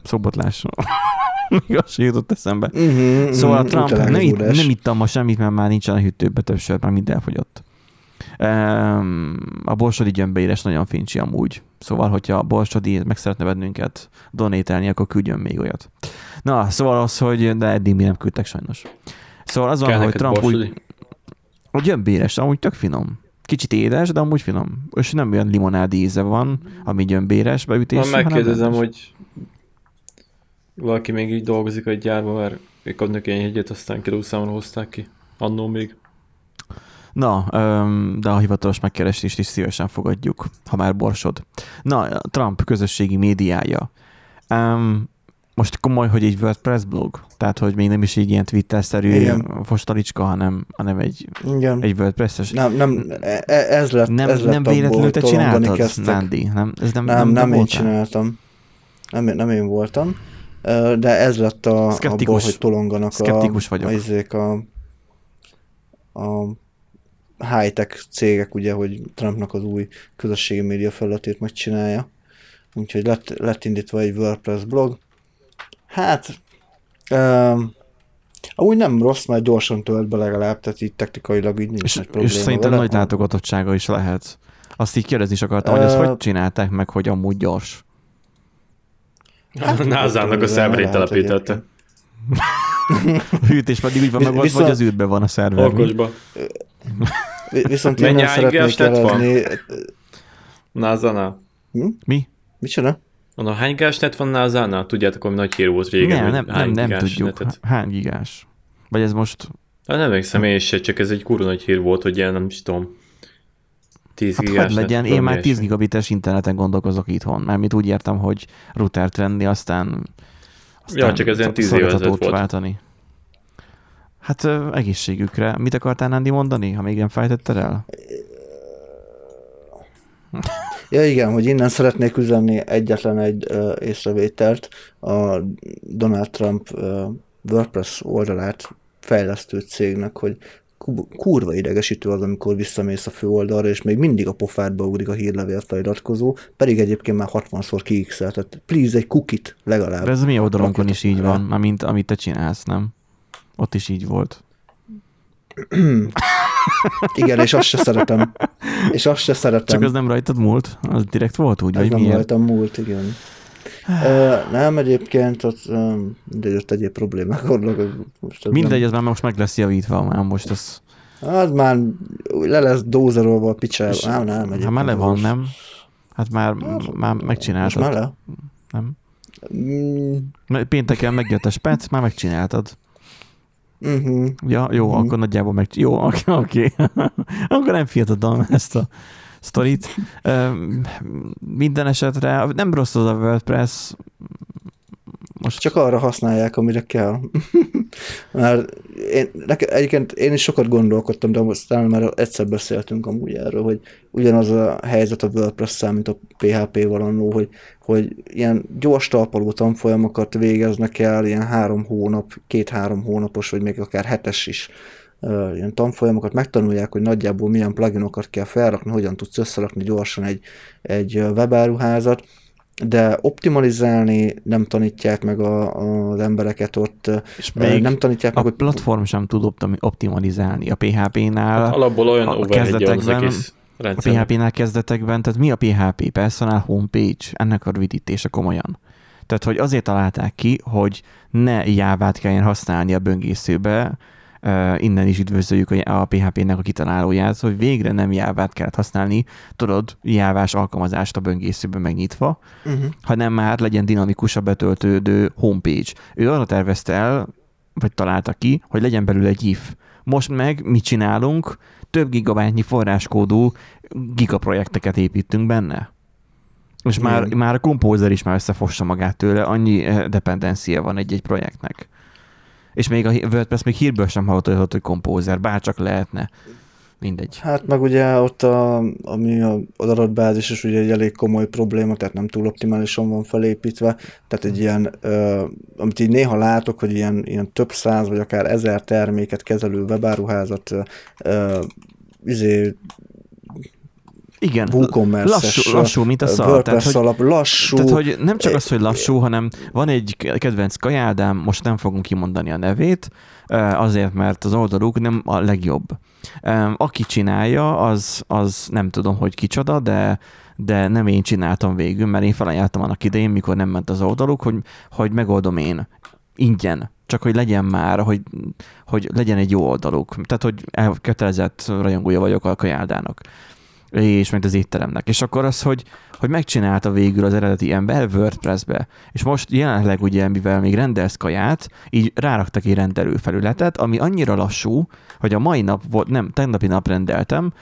Szobotlás. Még az se jutott eszembe. Uh-huh, Szóval a Trump, nem, itt, nem ittam ma semmit, mert már nincsen a hűtőbe több sör, már mind elfogyott. Um, a borsodi gyömbéres nagyon fincsi amúgy. Szóval, hogyha a borsodi meg szeretne bennünket donételni, akkor küldjön még olyat. Na, szóval az, hogy de eddig mi nem küldtek sajnos. Szóval az van, Kell hogy Trump úgy, borsodi? a gyömbéres, amúgy tök finom. Kicsit édes, de amúgy finom. És nem olyan limonádi íze van, ami gyömbéres beütés. Van, megkérdezem, hogy valaki még így dolgozik egy gyárban, mert ők adnak ilyen jegyet, aztán kilószámon hozták ki. Annó még. Na, de a hivatalos megkeresést is szívesen fogadjuk, ha már borsod. Na, Trump közösségi médiája. Um, most komoly, hogy egy WordPress blog? Tehát, hogy még nem is egy ilyen Twitter-szerű Igen. fostalicska, hanem, hanem egy, Igen. egy WordPress-es. Nem, nem, e- e- ez lett, nem, ez lett nem véletlenül te csináltad. Nandi? Nem, ez nem, Nem, nem, nem, én voltál? csináltam. Nem, nem én voltam. De ez lett a, Szkeptikus. abból, hogy tolonganak Szkeptikus a, vagyok. a, izék a, a high-tech cégek, ugye, hogy Trumpnak az új közösségi média felületét megcsinálja. Úgyhogy lett, lett indítva egy WordPress blog. Hát, um, úgy nem rossz, mert gyorsan tölt be legalább, tehát így technikailag így nincs És, nagy probléma és szerintem vele. nagy látogatottsága is lehet. Azt így kérdezni is akartam, hogy ezt hogy csinálták meg, hogy amúgy gyors. Hát, NASA-nak a szerverét telepítette. Hűtés pedig úgy van meg, Viszont... hogy az űrben van a szerver. Okosba. Viszont én szeretnék jelezni... NASA-nál. Hm? Mi? Micsoda? Mondom, hány gigásnet van NASA-nál? Tudjátok, hogy nagy hír volt régen, Nem, nem, nem, nem tudjuk. Netet? Hány gigás? Vagy ez most... Hát nem emlékszem én se, csak ez egy kurva nagy hír volt, hogy ilyen, nem is tudom, 10 hát gigás. legyen, én már 10 gigabites interneten gondolkozok itthon, mert mit úgy értem, hogy routert venni, aztán, aztán ja, csak ez ilyen 10 évezet volt. Váltani. Hát egészségükre. Mit akartál Nandi mondani, ha még ilyen fejtetted el? Ja igen, hogy innen szeretnék üzenni egyetlen egy uh, észrevételt. A Donald Trump uh, WordPress oldalát fejlesztő cégnek, hogy kurva idegesítő az, amikor visszamész a főoldalra, és még mindig a pofádba ugrik a hírlevél feliratkozó, pedig egyébként már 60-szor kiixelt. Tehát please egy kukit legalább. De ez mi oldalonkon is így van, már mint amit te csinálsz, nem? Ott is így volt. Igen, és azt se szeretem. És azt se szeretem. Csak az nem rajtad múlt? Az direkt volt úgy, Ez vagy nem miért? rajtam múlt, igen. Uh, nem, egyébként ott, um, de ott egyéb problémák vannak. Most Mindegy, ez már most meg lesz javítva, már most az... Az már le lesz dózerolva a picsába. Nem, nem, Hát már le van, nem? Hát már, hát, már megcsináltad. Most már le? Nem? Mm. Pénteken megjött a spec, már megcsináltad. Uh-huh. Ja, jó, uh-huh. akkor nagyjából meg... Jó, oké. Okay. akkor nem fiatadom ezt a sztorit. Minden esetre nem rossz az a WordPress, most... Csak arra használják, amire kell. Mert én, egyébként én is sokat gondolkodtam, de aztán már egyszer beszéltünk amúgy erről, hogy ugyanaz a helyzet a wordpress mint a PHP-val annó, hogy, hogy ilyen gyors talpaló tanfolyamokat végeznek el, ilyen három hónap, két-három hónapos, vagy még akár hetes is ilyen tanfolyamokat, megtanulják, hogy nagyjából milyen pluginokat kell felrakni, hogyan tudsz összerakni gyorsan egy, egy webáruházat, de optimalizálni nem tanítják meg a, az embereket ott, és még nem tanítják a meg, platform sem tud optimalizálni a PHP-nál. Hát alapból olyan a kezdetekben, az A PHP-nál kezdetekben, tehát mi a PHP? Personal Homepage, ennek a rövidítése komolyan. Tehát, hogy azért találták ki, hogy ne jávát kelljen használni a böngészőbe, innen is üdvözöljük a PHP-nek a kitalálóját, hogy végre nem jávát kellett használni, tudod, jávás alkalmazást a böngészőben megnyitva, uh-huh. hanem már legyen dinamikusabb betöltődő homepage. Ő arra tervezte el, vagy találta ki, hogy legyen belőle egy if. Most meg mit csinálunk? Több gigabájtnyi forráskódú gigaprojekteket építünk benne. És már, már a kompózer is már összefossa magát tőle, annyi eh, dependencia van egy-egy projektnek. És még a WordPress még hírből sem hallott hogy kompózer, bárcsak lehetne. Mindegy. Hát meg ugye ott a, ami a, adatbázis is ugye egy elég komoly probléma, tehát nem túl optimálisan van felépítve, tehát egy ilyen, ö, amit így néha látok, hogy ilyen, ilyen több száz vagy akár ezer terméket kezelő webáruházat ö, izé igen, lassú, lassú, mint a szar. Tehát, hogy, alap, lassú. Tehát, hogy nem csak az, hogy lassú, hanem van egy kedvenc kajáldám, most nem fogunk kimondani a nevét, azért, mert az oldaluk nem a legjobb. Aki csinálja, az, az nem tudom, hogy kicsoda, de de nem én csináltam végül, mert én felajánlottam annak idején, mikor nem ment az oldaluk, hogy, hogy megoldom én ingyen, csak hogy legyen már, hogy, hogy legyen egy jó oldaluk. Tehát, hogy elkötelezett rajongója vagyok a kajáldának és mint az étteremnek. És akkor az, hogy, hogy megcsinálta végül az eredeti ember WordPress-be. És most jelenleg ugye, mivel még rendelsz kaját, így ráraktak egy rendelőfelületet, ami annyira lassú, hogy a mai nap volt, nem, tegnapi nap rendeltem,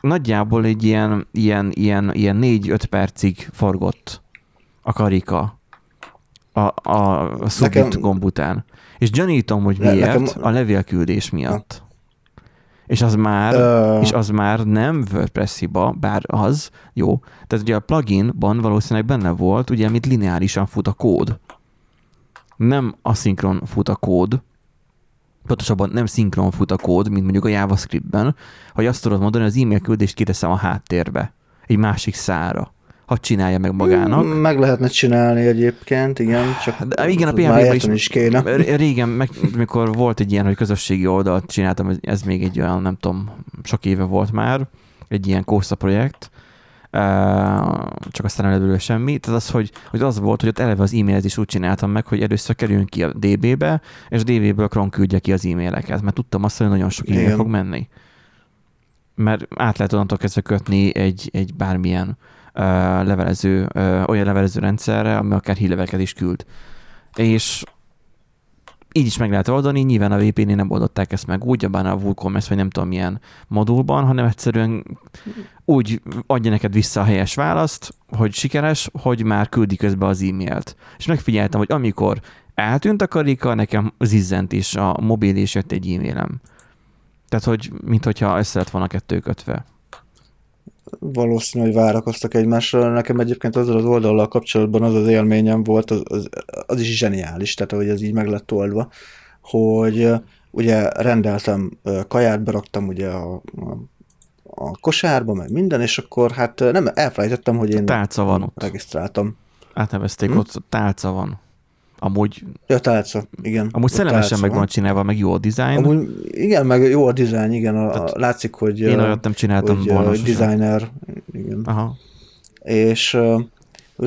nagyjából egy ilyen, ilyen, ilyen, ilyen 4-5 percig forgott a karika a, a, submit nekem... gomb után. És gyanítom, hogy miért, nekem... a levélküldés miatt. És az már, uh... és az már nem WordPress hiba, bár az, jó. Tehát ugye a pluginban valószínűleg benne volt, ugye, amit lineárisan fut a kód. Nem aszinkron fut a kód, pontosabban nem szinkron fut a kód, mint mondjuk a JavaScriptben, hogy azt tudod mondani, az e-mail küldést kiteszem a háttérbe, egy másik szára ha csinálja meg magának. Mm, meg lehetne csinálni egyébként, igen, csak De igen, a php is, is kéne. Régen, meg, mikor volt egy ilyen, hogy közösségi oldalt csináltam, ez még egy olyan, nem tudom, sok éve volt már, egy ilyen Kósza projekt, csak aztán nem belőle semmi. Tehát az, hogy, hogy az volt, hogy ott eleve az e-mailt is úgy csináltam meg, hogy először kerüljünk ki a DB-be, és DB-ből Chrome küldje ki az e-maileket, mert tudtam azt, hogy nagyon sok e-mail fog menni. Mert át lehet onnantól kezdve kötni egy, egy bármilyen uh, levelező, olyan levelező rendszerre, ami akár hírleveket is küld. És így is meg lehet oldani, nyilván a VPN-nél nem oldották ezt meg úgy, abban a WooCommerce vagy nem tudom milyen modulban, hanem egyszerűen úgy adja neked vissza a helyes választ, hogy sikeres, hogy már küldi közbe az e-mailt. És megfigyeltem, hogy amikor eltűnt a karika, nekem zizzent is a mobil és jött egy e-mailem. Tehát, hogy mintha össze lett volna kettő kötve. Valószínű, hogy várakoztak egymásra. Nekem egyébként azzal az oldallal kapcsolatban az az élményem volt, az, az, az is zseniális, tehát hogy ez így meg lett oldva, hogy ugye rendeltem kaját, beraktam ugye a, a, a kosárba, meg minden, és akkor hát nem elfelejtettem, hogy én Tálca van ott. regisztráltam. Átnevezték, Hm? ott tálca van. Amúgy, Ja, tálca, igen. amúgy szellemesen meg van csinálva, meg jó a design. Amúgy, igen, meg jó a dizájn, igen, a, a, Tehát látszik, hogy, Én olyat nem csináltam hogy volna designer, igen. Aha. és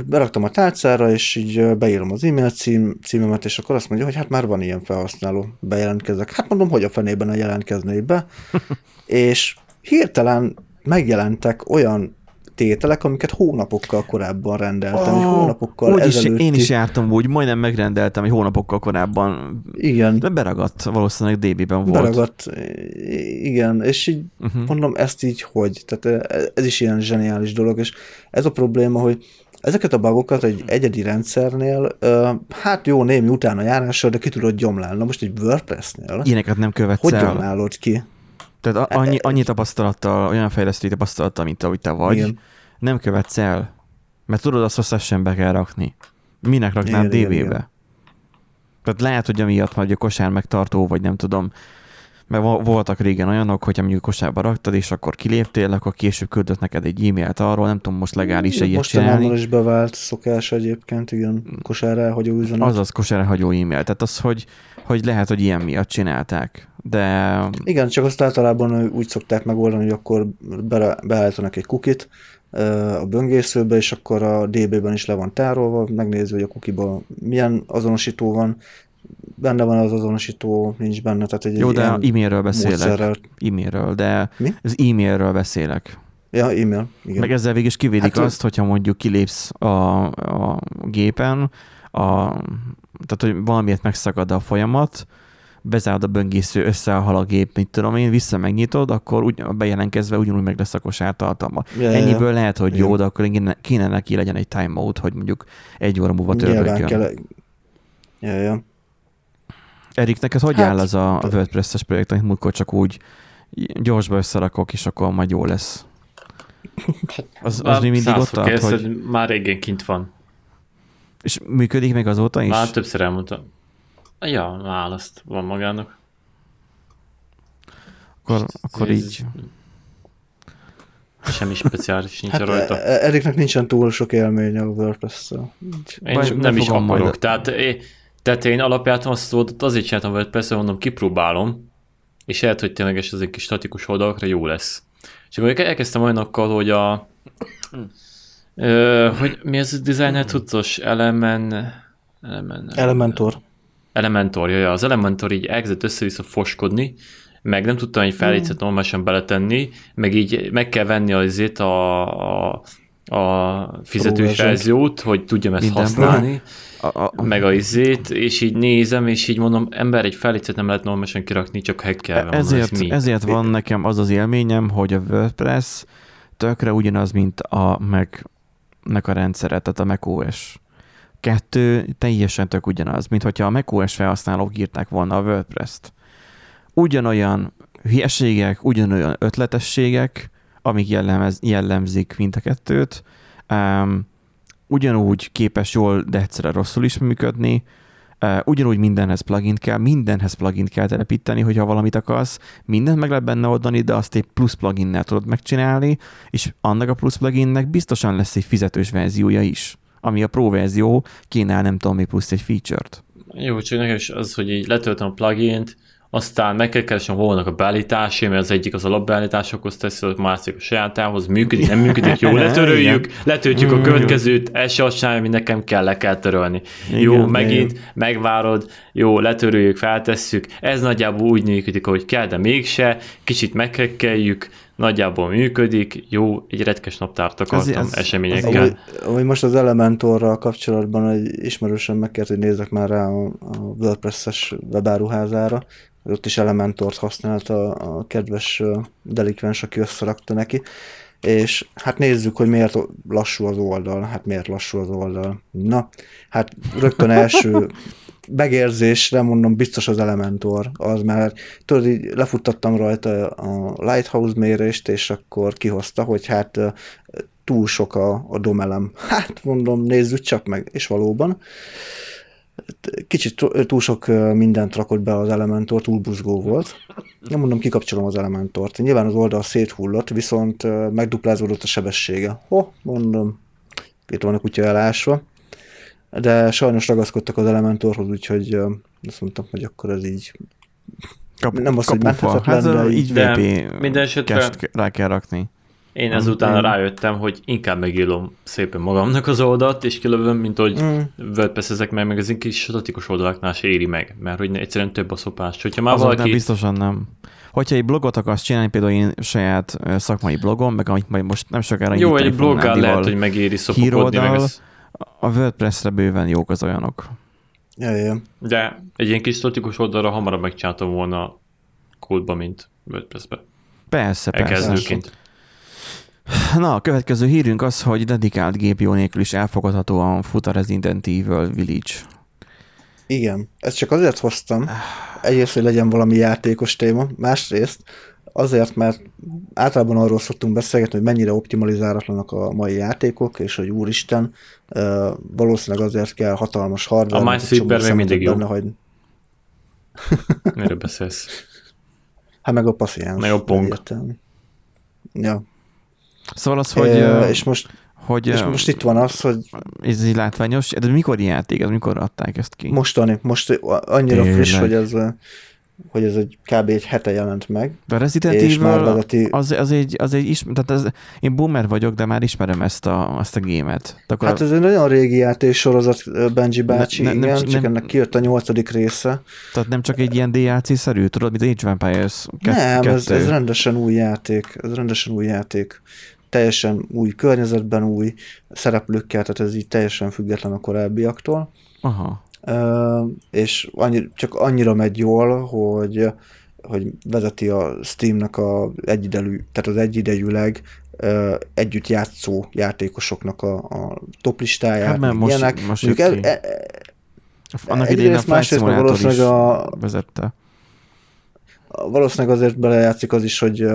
beraktam a tárcára, és így beírom az e-mail cím, címemet, és akkor azt mondja, hogy hát már van ilyen felhasználó, bejelentkezek. Hát mondom, hogy a fenében ne jelentkeznék be, és hirtelen megjelentek olyan tételek, amiket hónapokkal korábban rendeltem, oh, hónapokkal úgy is, ezelőtti. én is jártam úgy, majdnem megrendeltem egy hónapokkal korábban, Igen, de beragadt, valószínűleg DB-ben volt. beragadt, igen, és így Uh-huh. mondom, ezt így hogy? Tehát ö, ez is ilyen zseniális dolog, és ez a probléma, hogy ezeket a bugokat egy egyedi rendszernél, hát jó, némi utána járással, de ki tudod gyomlálni. Na most egy WordPress-nél, Ilyeneket nem követsz hogy el. gyomlálod ki? Tehát a- annyi, annyi tapasztalattal, olyan fejlesztői tapasztalattal, mint ahogy te vagy, Igen. nem követsz el. Mert tudod, azt a sessionbe kell rakni. Minek raknád DB-be? Tehát lehet, hogy amiatt, hogy a kosár megtartó, vagy nem tudom, mert vo- voltak régen olyanok, hogy mondjuk kosárba raktad, és akkor kiléptél, akkor később küldött neked egy e-mailt arról, nem tudom, most legális ilyet Mostanában csinálni. is bevált szokás egyébként, igen, kosár elhagyó üzenet. Azaz kosár hagyó e-mail. Tehát az, hogy, hogy lehet, hogy ilyen miatt csinálták. De Igen, csak azt általában úgy szokták megoldani, hogy akkor be, beállítanak egy kukit a böngészőbe, és akkor a DB-ben is le van tárolva, megnézi, hogy a kukiban milyen azonosító van, benne van az azonosító, nincs benne, tehát egy jó, de e-mailről beszélek. módszerrel. E-mailről, de Mi? az e-mailről beszélek. Ja, e-mail, igen. Meg ezzel végig is kivédik Hát, azt, hogyha mondjuk kilépsz a, a gépen, a, tehát hogy valamiért megszakad a folyamat, bezárod a böngésző, összehal a gép, mit tudom én, vissza megnyitod, akkor úgy, bejelentkezve ugyanúgy meg lesz a kosár tartalma. Ja. Ennyiből lehet, hogy jó, Igen. de akkor kéne, kéne neki legyen egy timeout, hogy mondjuk egy óra múlva Nyilván törvöljön. kell. Ja, ja. Erik, neked hogy Hát- áll az a WordPress-es projekt, amit múltkor csak úgy gyorsba összerakok, és akkor majd jó lesz? Az, az mi mindig ott tart, kész, hogy... Már régen kint van. És működik még azóta is? Már többször elmondtam. Ja, választ van magának. Akkor, akkor Ez- így. Semmi speciális nincs Hát rajta. Eriknek nincsen túl sok élménye a WordPress-szel. Én Vagy nem is befogom akarok. majd. Tehát, é- tehát én alapján azt azért csináltam WordPress, mondom, kipróbálom, és lehet, hogy tényleges ez egy kis statikus oldalakra jó lesz. És akkor elkezdtem olyanokkal, hogy a ö, hogy mi ez a designer tudtos? Elemen... Elemen... Elementor. Elementor, jaj, az Elementor így elkezdett össze-vissza foskodni, meg nem tudtam egy felécet normálisan beletenni, meg így meg kell venni azért a, a, a fizetős verziót. hogy tudjam ezt Mindenből. használni, A, a, meg a izét, és így nézem, és így mondom, ember, egy felécet nem lehet normálisan kirakni, csak hackelve van, ezért, ez mi? ezért van nekem az az élményem, hogy a WordPress tökre ugyanaz, mint a Mac-nek a rendszere, tehát a macOS. Kettő teljesen tök ugyanaz, mint hogyha a macOS felhasználók írták volna a WordPress-t. Ugyanolyan hülyeségek, ugyanolyan ötletességek, amik jellemez, jellemzik mind a kettőt, um, ugyanúgy képes jól, de egyszerre rosszul is működni, Uh, ugyanúgy mindenhez plugin kell, mindenhez plugin kell telepíteni, hogyha valamit akarsz, mindent meg lehet benne oldani, de azt egy plusz pluginnel tudod megcsinálni, és annak a plusz pluginnek biztosan lesz egy fizetős verziója is, ami a pro verzió kínál nem tudom mi plusz egy feature-t. Jó, csak nekem is az, hogy így letöltöm a plugint, aztán meg kell keresni, hol vannak a beállításai, mert az egyik az alapbeállításokhoz teszi, a másik a sajátához, működik, nem működik, jó, letöröljük, letöltjük a következőt, ez se azt csinálja, hogy nekem kell, le kell törölni. Igen, jó, megint igen. megvárod, jó, letöröljük, feltesszük, ez nagyjából úgy működik, ahogy kell, de mégse, kicsit megkekkeljük, nagyjából működik, jó, egy retkes naptárt akartam ez, ez, eseményekkel. Az, ahogy most az Elementorral kapcsolatban egy ismerősen megkért, hogy nézzek már rá a, a WordPress-es webáruházára, ott is Elementort használta a kedves delikvens, aki összerakta neki, és hát nézzük, hogy miért lassú az oldal, hát miért lassú az oldal. Na, hát rögtön első megérzésre mondom, biztos az Elementor az, mert tudod, így lefuttattam rajta a Lighthouse mérést, és akkor kihozta, hogy hát túl sok a, a domelem. Hát mondom, nézzük csak meg, és valóban. Kicsit túl sok mindent rakott be az Elementor, túl buzgó volt. Nem mondom, kikapcsolom az Elementort. Nyilván az oldal széthullott, viszont megduplázódott a sebessége. Ho, mondom, itt van a kutya elásva de sajnos ragaszkodtak az Elementorhoz, úgyhogy azt mondtam, hogy akkor ez így Kap, nem az, hogy menthetetlen, hát, de így de minden esetre rá kell rakni. Én ezután mm. rájöttem, hogy inkább megírom szépen magamnak az oldalt, és kilövöm, mint hogy mm. wordpress ezek meg, meg az kis statikus oldalaknál se éri meg, mert hogy egyszerűen több a szopás. Hogyha már Azon valaki... nem, biztosan nem. Hogyha egy blogot akarsz csinálni, például én saját szakmai blogom, meg amit majd most nem sokára Jó, egy bloggal lehet, hogy megéri szopokodni, meg ez a WordPress-re bőven jók az olyanok. Ja, ja. De egy ilyen kis statikus oldalra hamarabb megcsináltam volna kódba, mint WordPress-be. Persze, persze. Elkezdőként. Na, a következő hírünk az, hogy dedikált GPO nélkül is elfogadhatóan fut a Resident Evil Village. Igen, ezt csak azért hoztam, egyrészt, hogy legyen valami játékos téma, másrészt Azért, mert általában arról szoktunk beszélgetni, hogy mennyire optimalizálatlanak a mai játékok, és hogy úristen, valószínűleg azért kell hatalmas hardware. A MySweeper még mindig jó. Benne, hogy... Miről beszélsz? Hát meg a passziáns. Meg a pong. Ja. Szóval az, hogy... É, és most hogy, és most itt van az, hogy... Ez így látványos, de mikor játék, ez mikor adták ezt ki? Mostani, most annyira Tényleg. friss, hogy ez hogy ez egy kb. egy hete jelent meg. De a Resident Evil vezeti... az, az, egy, az egy ismer, tehát ez, én boomer vagyok, de már ismerem ezt a, ezt a gémet. Akkor hát ez egy nagyon régi játéksorozat, Benji bácsi, ne, ne, igen, nem, csak nem, ennek kijött a nyolcadik része. Tehát nem csak egy ilyen DLC-szerű, tudod, mint Age Vampires Nem, ez, ez rendesen új játék, ez rendesen új játék teljesen új környezetben, új szereplőkkel, tehát ez így teljesen független a korábbiaktól. Aha és annyi, csak annyira megy jól, hogy, hogy vezeti a Steamnek a egyidejű, tehát az egyidejűleg együtt játszó játékosoknak a, a top listáját. Hát mert most, ilyenek. most e, e, annak idején a Flight valószínűleg a, vezette. Valószínűleg azért belejátszik az is, hogy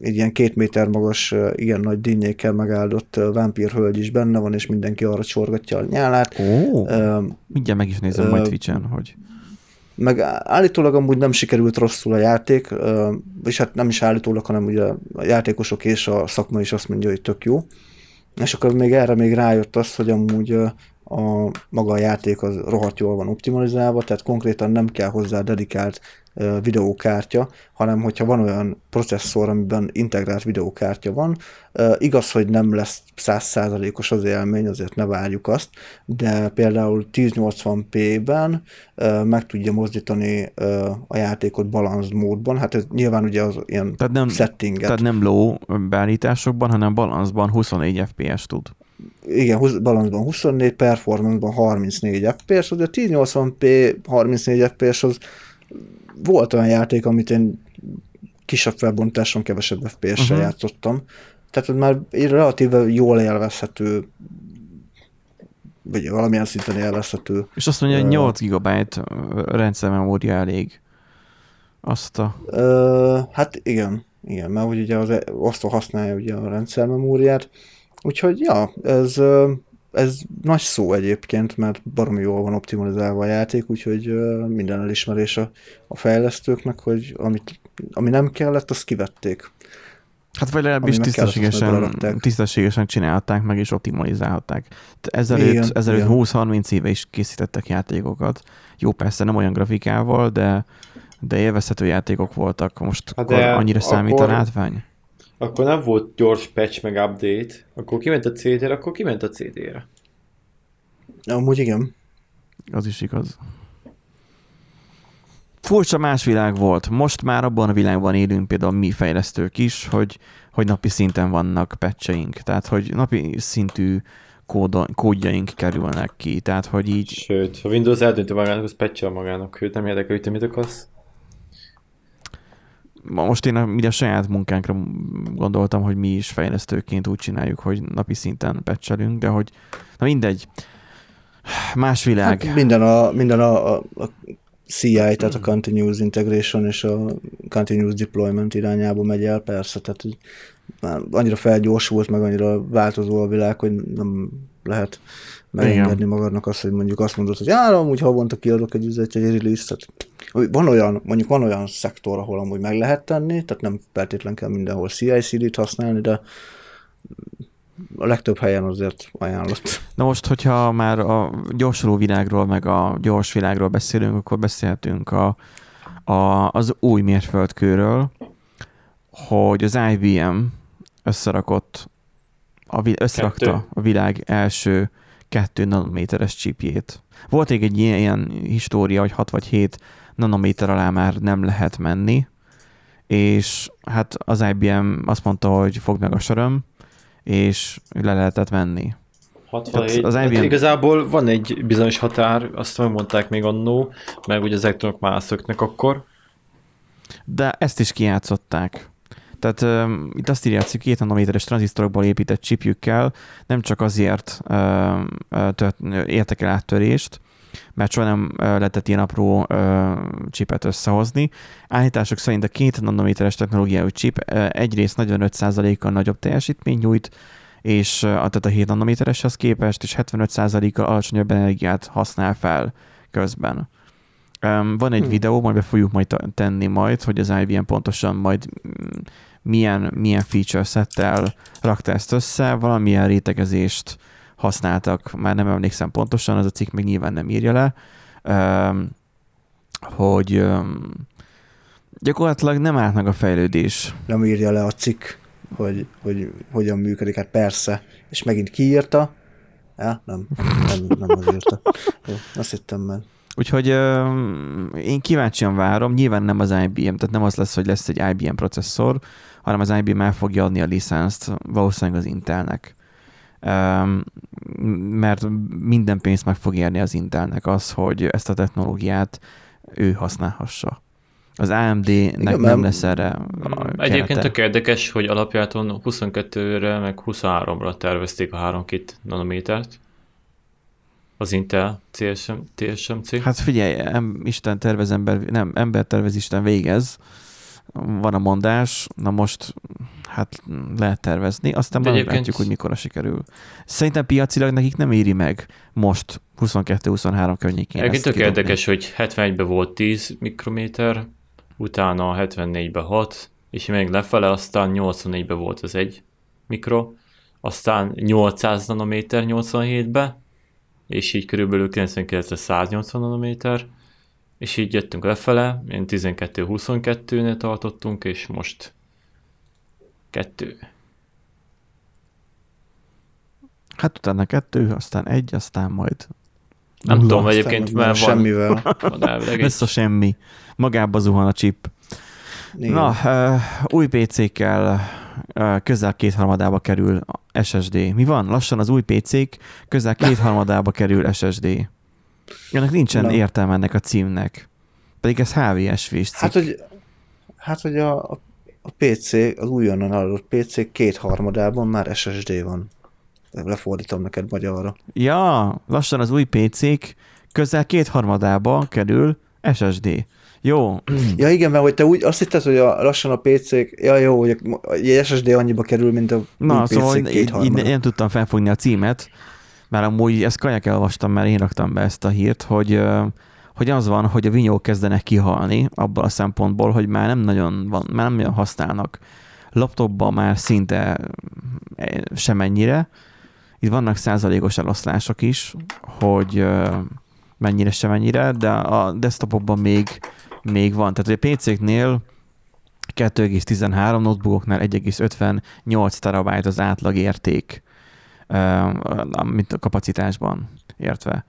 egy ilyen két méter magas, igen nagy dinnyékkel megáldott vámpír hölgy is benne van, és mindenki arra csorgatja a nyálát. Ó, uh, mindjárt meg is nézem uh, majd Twitch-en, hogy... Meg állítólag amúgy nem sikerült rosszul a játék, uh, és hát nem is állítólag, hanem ugye a játékosok és a szakma is azt mondja, hogy tök jó. És akkor még erre még rájött az, hogy amúgy a maga a játék az rohadt jól van optimalizálva, tehát konkrétan nem kell hozzá dedikált videókártya, hanem hogyha van olyan processzor, amiben integrált videókártya van, igaz, hogy nem lesz százszázalékos az élmény, azért ne várjuk azt, de például 1080p-ben meg tudja mozdítani a játékot balanced módban, hát ez nyilván ugye az ilyen tehát nem, settinget. Tehát nem low beállításokban, hanem balanszban 24 fps tud igen, balanszban 24, performance-ban 34 FPS, de a 1080p 34 FPS az volt olyan játék, amit én kisebb felbontáson, kevesebb FPS-sel uh-huh. játszottam. Tehát már egy relatíve jól élvezhető vagy valamilyen szinten élvezhető. És azt mondja, hogy 8 GB rendszermemória elég. Azt a... Uh, hát igen, igen, mert ugye az osztó használja ugye a rendszermemóriát, úgyhogy ja, ez ez nagy szó egyébként, mert baromi jól van optimalizálva a játék, úgyhogy minden elismerés a, a fejlesztőknek, hogy amit, ami nem kellett, azt kivették. Hát vagy legalábbis tisztességesen, tisztességesen csinálhatták meg és optimalizálhatták. Ezelőtt, ezelőtt 20-30 éve is készítettek játékokat. Jó, persze nem olyan grafikával, de, de élvezhető játékok voltak. Most hát akkor annyira akkor, számít a látvány? Akkor nem volt gyors patch meg update, akkor kiment a CD-re, akkor kiment a CD-re. Amúgy igen. Az is igaz. Furcsa más világ volt. Most már abban a világban élünk például mi fejlesztők is, hogy, hogy napi szinten vannak patcheink. Tehát, hogy napi szintű kóda, kódjaink kerülnek ki. Tehát, hogy így... Sőt, ha Windows eldönti magának, az patchel magának. Őt nem érdekel, hogy te mit akarsz. Most én a, a saját munkánkra gondoltam, hogy mi is fejlesztőként úgy csináljuk, hogy napi szinten patchelünk, de hogy na mindegy. Más világ. Hát minden a, minden a, a, a CI, tehát a Continuous Integration és a Continuous Deployment irányába megy el, persze, tehát már annyira felgyorsult, meg annyira változó a világ, hogy nem lehet megengedni magadnak azt, hogy mondjuk azt mondod, hogy já, amúgy havonta kiadok egy, egy, egy release van olyan, mondjuk van olyan szektor, ahol amúgy meg lehet tenni, tehát nem feltétlen kell mindenhol CI-CD-t használni, de a legtöbb helyen azért ajánlott. Na most, hogyha már a gyorsuló világról, meg a gyors világról beszélünk, akkor beszélhetünk a, a, az új mérföldkőről, hogy az IBM összerakott, a, összerakta Kettő. a világ első kettő nanométeres csipjét. Volt még egy ilyen, ilyen história, hogy 6 vagy 7 nanométer alá már nem lehet menni, és hát az IBM azt mondta, hogy fog meg a söröm, és le lehetett menni. 67. Az IBM... hát igazából van egy bizonyos határ, azt mondták még annó, meg ugye az elektronok már szöknek akkor. De ezt is kijátszották. Tehát uh, itt azt írják, hogy két nanométeres tranzisztorokból épített chipjükkel nem csak azért uh, tört, értek el áttörést, mert soha nem lehetett ilyen apró uh, chipet összehozni. Állítások szerint a két nanométeres technológiájú chip uh, egyrészt 45%-kal nagyobb teljesítmény nyújt, és uh, tehát a 7 nanométereshez képest, és 75%-kal alacsonyabb energiát használ fel közben. Um, van egy hmm. videó, majd be fogjuk majd tenni majd, hogy az IBM pontosan majd mm, milyen, milyen feature settel rakta ezt össze, valamilyen rétegezést használtak, már nem emlékszem pontosan, az a cikk még nyilván nem írja le, hogy gyakorlatilag nem állt meg a fejlődés. Nem írja le a cikk, hogy, hogy hogyan működik, hát persze. És megint kiírta? Ja, nem, nem, nem az írta. Jó, azt hittem meg. Úgyhogy uh, én kíváncsian várom, nyilván nem az IBM, tehát nem az lesz, hogy lesz egy IBM processzor, hanem az IBM el fogja adni a licenszt valószínűleg az Intelnek mert minden pénzt meg fog érni az Intelnek az, hogy ezt a technológiát ő használhassa. Az AMD-nek nem lesz erre Egyébként tök érdekes, hogy alapjáton 22-re meg 23-ra tervezték a 3-2 nanométert. Az Intel TSM, TSMC. Hát figyelj, em, Isten tervez ember, nem, ember tervez, Isten végez van a mondás, na most hát lehet tervezni, aztán majd egyébként... látjuk, hogy mikor sikerül. Szerintem piacilag nekik nem éri meg most 22-23 környékén. Egyébként tök érdekes, hogy 71-ben volt 10 mikrométer, utána 74-ben 6, és még lefele, aztán 84-ben volt az egy mikro, aztán 800 nanométer 87-be, és így körülbelül 99-re 180 nanométer, és így jöttünk lefele, én 12-22-nél tartottunk, és most kettő. Hát utána kettő, aztán egy, aztán majd nem tudom, egyébként már van. Semmivel. Lesz a semmi. Magába zuhan a chip. Igen. Na, új PC-kkel közel kétharmadába kerül SSD. Mi van? Lassan az új PC-k közel kétharmadába kerül SSD. Ennek nincsen Na. értelme ennek a címnek. Pedig ez HVSV-s cikk. Hát, hogy, hát, hogy a, a PC, az újonnan adott PC kétharmadában már SSD van. Lefordítom neked magyarra. Ja, lassan az új PC-k közel kétharmadába kerül SSD. Jó. Ja igen, mert hogy te úgy azt hitted, hogy a, lassan a PC-k, ja jó, hogy egy SSD annyiba kerül, mint a Na, új szóval PC így, így nem tudtam felfogni a címet, mert amúgy ezt kajak elolvastam, mert én raktam be ezt a hírt, hogy, hogy az van, hogy a vinyók kezdenek kihalni abban a szempontból, hogy már nem nagyon van, már nem nagyon használnak Laptopban már szinte eh, semennyire. Itt vannak százalékos eloszlások is, hogy mennyire semennyire, de a desktopokban még, még van. Tehát a PC-knél 2,13 notebookoknál 1,58 terabyte az átlag érték, mint a kapacitásban értve.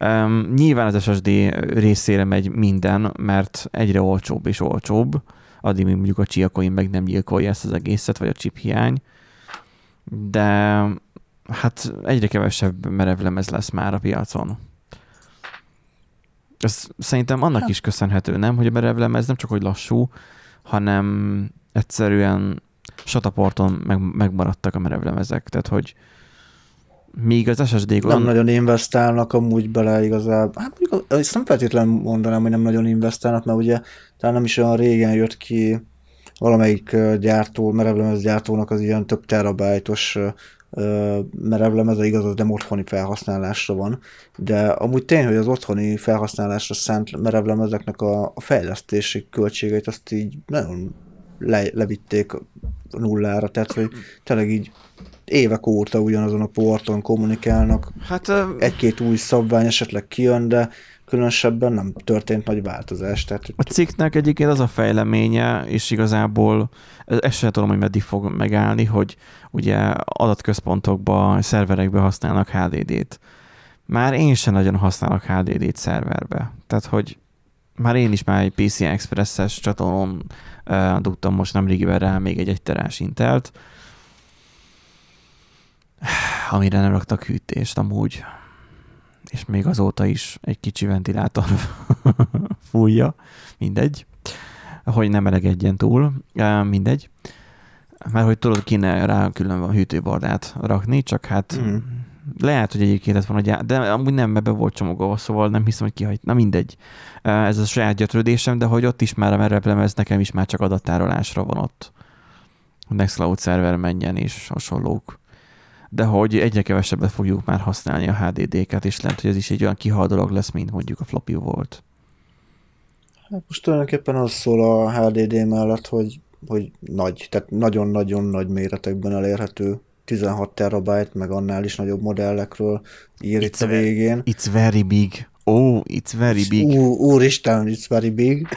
Um, nyilván az SSD részére megy minden, mert egyre olcsóbb és olcsóbb, addig még mondjuk a csiakoin meg nem gyilkolja ezt az egészet, vagy a chip hiány, de hát egyre kevesebb merevlemez lesz már a piacon. Ez szerintem annak hát. is köszönhető, nem, hogy a merevlemez nem csak hogy lassú, hanem egyszerűen sataporton meg, megmaradtak a merevlemezek, tehát hogy Míg az ssd Nem nagyon investálnak amúgy bele igazából. Hát mondjuk, ezt nem feltétlenül mondanám, hogy nem nagyon investálnak, mert ugye talán nem is olyan régen jött ki valamelyik gyártó, merevlemez gyártónak az ilyen több terabájtos merevlemez, igaz, az nem otthoni felhasználásra van, de amúgy tény, hogy az otthoni felhasználásra szánt merevlemezeknek a, a fejlesztési költségeit azt így nagyon le, levitték nullára, tehát hogy tényleg így évek óta ugyanazon a porton kommunikálnak. Hát egy-két új szabvány esetleg kijön, de különösebben nem történt nagy változás. Tehát, a cikknek egyébként az a fejleménye, és igazából ezt sem tudom, hogy meddig fog megállni, hogy ugye adatközpontokba, szerverekbe használnak HDD-t. Már én sem nagyon használok HDD-t szerverbe. Tehát, hogy már én is már egy PC Express-es csatornón uh, dugtam most nem régiben rá még egy egyterás Intelt, amire nem raktak hűtést amúgy, és még azóta is egy kicsi ventilátor fújja, mindegy, hogy nem melegedjen túl, mindegy, mert hogy tudod, kéne rá külön van hűtőbordát rakni, csak hát mm. lehet, hogy egyébként lett volna, de amúgy nem, mert be volt csomagolva, szóval nem hiszem, hogy kihagy. Na mindegy. Ez a saját gyötrődésem, de hogy ott is már a merevlemez nekem is már csak adattárolásra van ott. Nextcloud szerver menjen és hasonlók de hogy egyre kevesebbet fogjuk már használni a HDD-ket, és lehet, hogy ez is egy olyan kihal dolog lesz, mint mondjuk a floppy volt. Hát most tulajdonképpen az szól a HDD mellett, hogy, hogy nagy, tehát nagyon-nagyon nagy méretekben elérhető 16 terabyte, meg annál is nagyobb modellekről ír itt a végén. It's very big. Oh, it's very big. Ú, úristen, it's very big.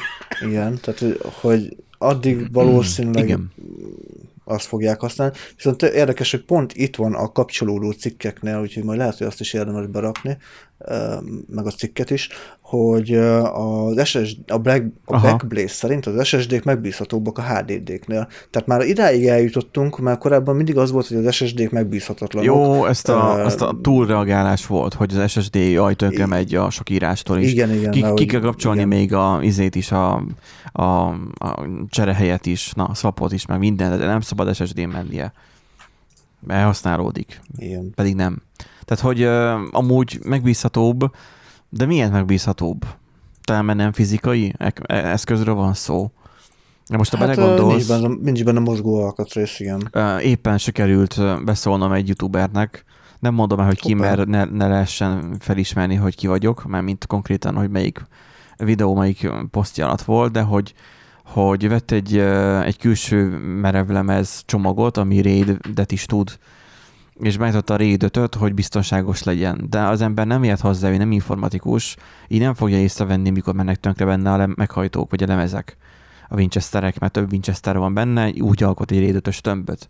Igen, tehát hogy addig valószínűleg Igen azt fogják használni. Viszont érdekes, hogy pont itt van a kapcsolódó cikkeknél, úgyhogy majd lehet, hogy azt is érdemes berakni, meg a cikket is, hogy az SSD, a, Black, a Backblaze szerint az SSD-k megbízhatóbbak a HDD-knél. Tehát már idáig eljutottunk, mert korábban mindig az volt, hogy az SSD-k megbízhatatlanok. Jó, ezt a, uh, ezt a túlreagálás volt, hogy az SSD ajtókra megy a sok írástól is. Igen, igen. Ki, ki kell kapcsolni igen. még a izét is, a, a, a cserehelyet is, na, swapot is, meg minden, de nem szabad SSD mennie. Elhasználódik. Igen. Pedig nem. Tehát, hogy uh, amúgy megbízhatóbb, de milyen megbízhatóbb? Talán mert nem fizikai e-, eszközről van szó. De most, ha hát, belegondolsz... Nincs benne, nincs benne mozgó alkatrész, igen. Éppen sikerült beszólnom egy youtubernek, nem mondom el, hogy ki, mert ne, ne lehessen felismerni, hogy ki vagyok, mert mint konkrétan, hogy melyik videó, melyik posztja alatt volt, de hogy hogy vett egy, egy külső merevlemez csomagot, ami RAID-et is tud és beállította a raid hogy biztonságos legyen. De az ember nem ért hozzá, ő nem informatikus, így nem fogja észrevenni, mikor mennek tönkre benne a meghajtók vagy a lemezek, a Winchesterek, mert több Winchester van benne, úgy alkot egy raid tömböt.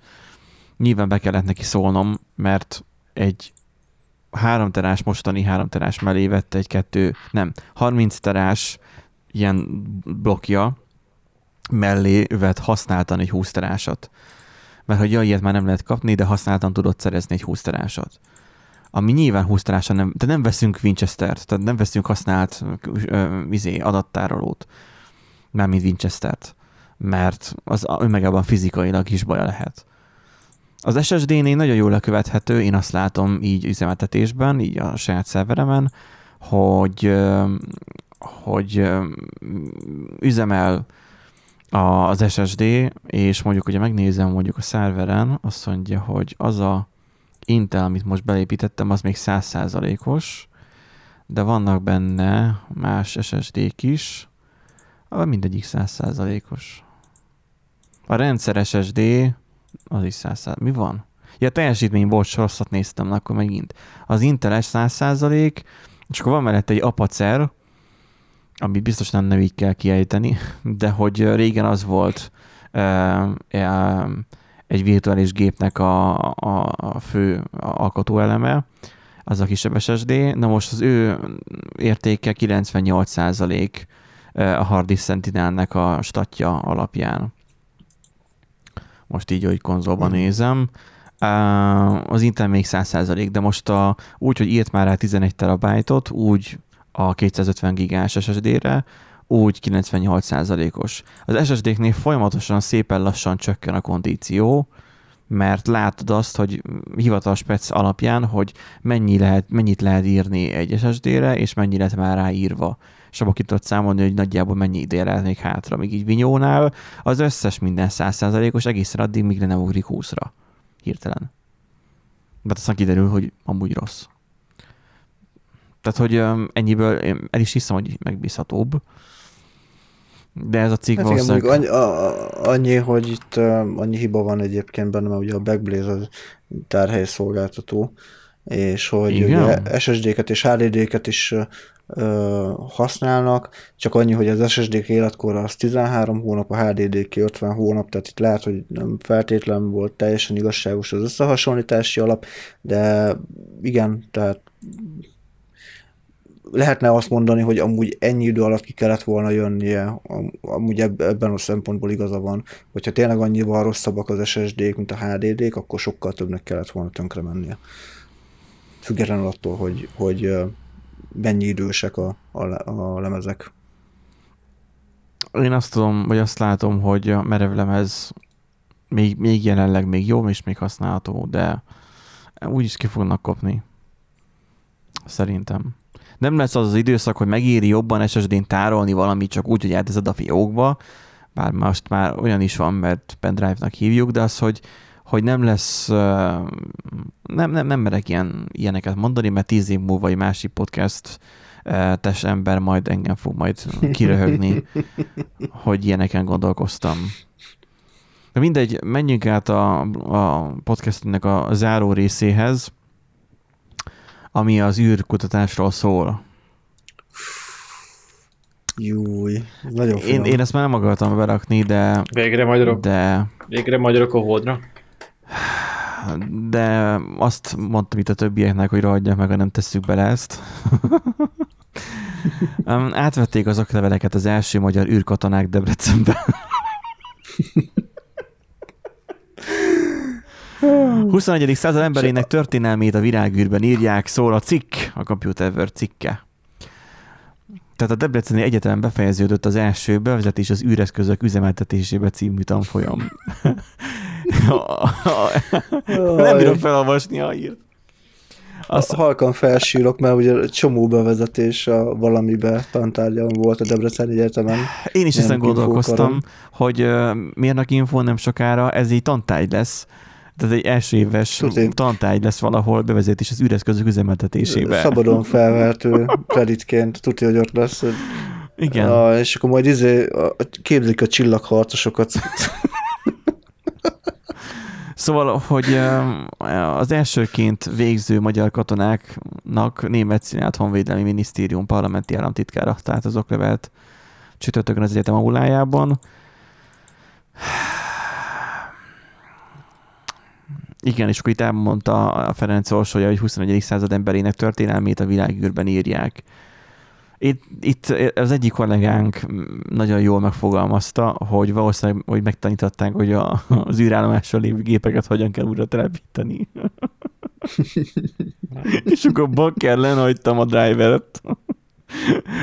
Nyilván be kellett neki szólnom, mert egy 3 terás, mostani 3 terás mellé vette egy kettő, nem, 30 terás ilyen blokja mellé vett használtan egy 20 terásat mert hogy ja, ilyet már nem lehet kapni, de használtan tudod szerezni egy 20 terásat. Ami nyilván 20 terása nem, de nem veszünk Winchester-t, tehát nem veszünk használt uh, izé, adattárolót, mármint Winchester-t, mert az önmagában fizikailag is baja lehet. Az SSD-nél nagyon jól lekövethető, én azt látom így üzemeltetésben, így a saját szerveremen, hogy, hogy üzemel az SSD, és mondjuk ugye megnézem mondjuk a szerveren, azt mondja, hogy az a Intel, amit most belépítettem, az még 100%-os, de vannak benne más SSD-k is, mindegyik 100%-os. A rendszer SSD, az is 100 Mi van? Ja, teljesítmény, bocs, rosszat néztem, akkor megint. Az Intel 100 és akkor van mellette egy Apacer, amit biztos nem, így kell kiejteni, de hogy régen az volt egy virtuális gépnek a, a, a fő alkotóeleme, az a kisebb SSD. Na most az ő értéke 98% a Hardy Sentinel-nek a statja alapján. Most így, hogy konzolban hmm. nézem. Az Intel még 100%, de most a, úgy, hogy írt már rá 11 terabájtot, úgy a 250 gigás SSD-re, úgy 98%-os. Az SSD-knél folyamatosan szépen lassan csökken a kondíció, mert látod azt, hogy hivatalos spec alapján, hogy mennyi lehet, mennyit lehet írni egy SSD-re, és mennyi lett már ráírva. És abban ki tudod számolni, hogy nagyjából mennyi ideje lehet még hátra. Míg így vinyónál az összes minden 100%-os egészen addig, míg le nem ugrik 20-ra. Hirtelen. De aztán kiderül, hogy amúgy rossz. Tehát, hogy ennyiből én el is hiszem, hogy megbízhatóbb. De ez a cikk hát valószínűleg... Igen, annyi, a, annyi, hogy itt uh, annyi hiba van egyébként benne, mert ugye a Backblaze az tárhely szolgáltató, és hogy ugye SSD-ket és HDD-ket is uh, használnak, csak annyi, hogy az SSD-k életkor az 13 hónap, a HDD-k 50 hónap, tehát itt lehet, hogy nem feltétlen volt teljesen igazságos az összehasonlítási alap, de igen, tehát lehetne azt mondani, hogy amúgy ennyi idő alatt ki kellett volna jönnie, amúgy ebben a szempontból igaza van, hogyha tényleg annyival rosszabbak az SSD-k, mint a HDD-k, akkor sokkal többnek kellett volna tönkre mennie. Függetlenül attól, hogy, hogy mennyi idősek a, a, a lemezek. Én azt tudom, vagy azt látom, hogy a merevlemez még, még jelenleg még jó, és még használható, de úgyis ki fognak kopni. Szerintem nem lesz az az időszak, hogy megéri jobban SSD-n tárolni valamit csak úgy, hogy elteszed a fiókba, bár most már olyan is van, mert pendrive-nak hívjuk, de az, hogy, hogy nem lesz, nem, nem, nem merek ilyen, ilyeneket mondani, mert tíz év múlva egy másik podcast tes ember majd engem fog majd kiröhögni, hogy ilyeneken gondolkoztam. De mindegy, menjünk át a, a podcastnek a záró részéhez ami az űrkutatásról szól. Júj, nagyon én, én ezt már nem akartam berakni, de... Végre magyarok? De... Végre magyarok a holdra? De azt mondtam itt a többieknek, hogy ragadják meg, ha nem tesszük bele ezt. Átvették az okleveleket az első magyar űrkatonák Debrecenben. 21. század emberének történelmét a virágűrben írják, szól a cikk, a Computer World cikke. Tehát a Debreceni Egyetemen befejeződött az első bevezetés az űreszközök üzemeltetésébe című tanfolyam. Nem bírom felolvasni a írt. Azt... Halkan felsírok, mert ugye csomó bevezetés a valamibe tantárgyam volt a Debreceni Egyetemen. Én is ezen gondolkoztam, hogy uh, mérnök info nem sokára, ez egy tantárgy lesz, tehát egy első éves tantárgy lesz valahol bevezetés az üreszközök üzemeltetésébe. Szabadon felvehető kreditként, tudja, hogy ott lesz. Igen. A, és akkor majd izé, képzik a csillagharcosokat. Szóval, hogy az elsőként végző magyar katonáknak német színát honvédelmi minisztérium parlamenti államtitkára tehát az oklevelet csütörtökön az egyetem aulájában. Igen, és akkor itt elmondta a Ferenc Orsolya, hogy 21. század emberének történelmét a világűrben írják. Itt, itt az egyik kollégánk nagyon jól megfogalmazta, hogy valószínűleg hogy megtanították, hogy a, az űrállomással lévő gépeket hogyan kell újra telepíteni. és akkor bakker hagytam a drivert.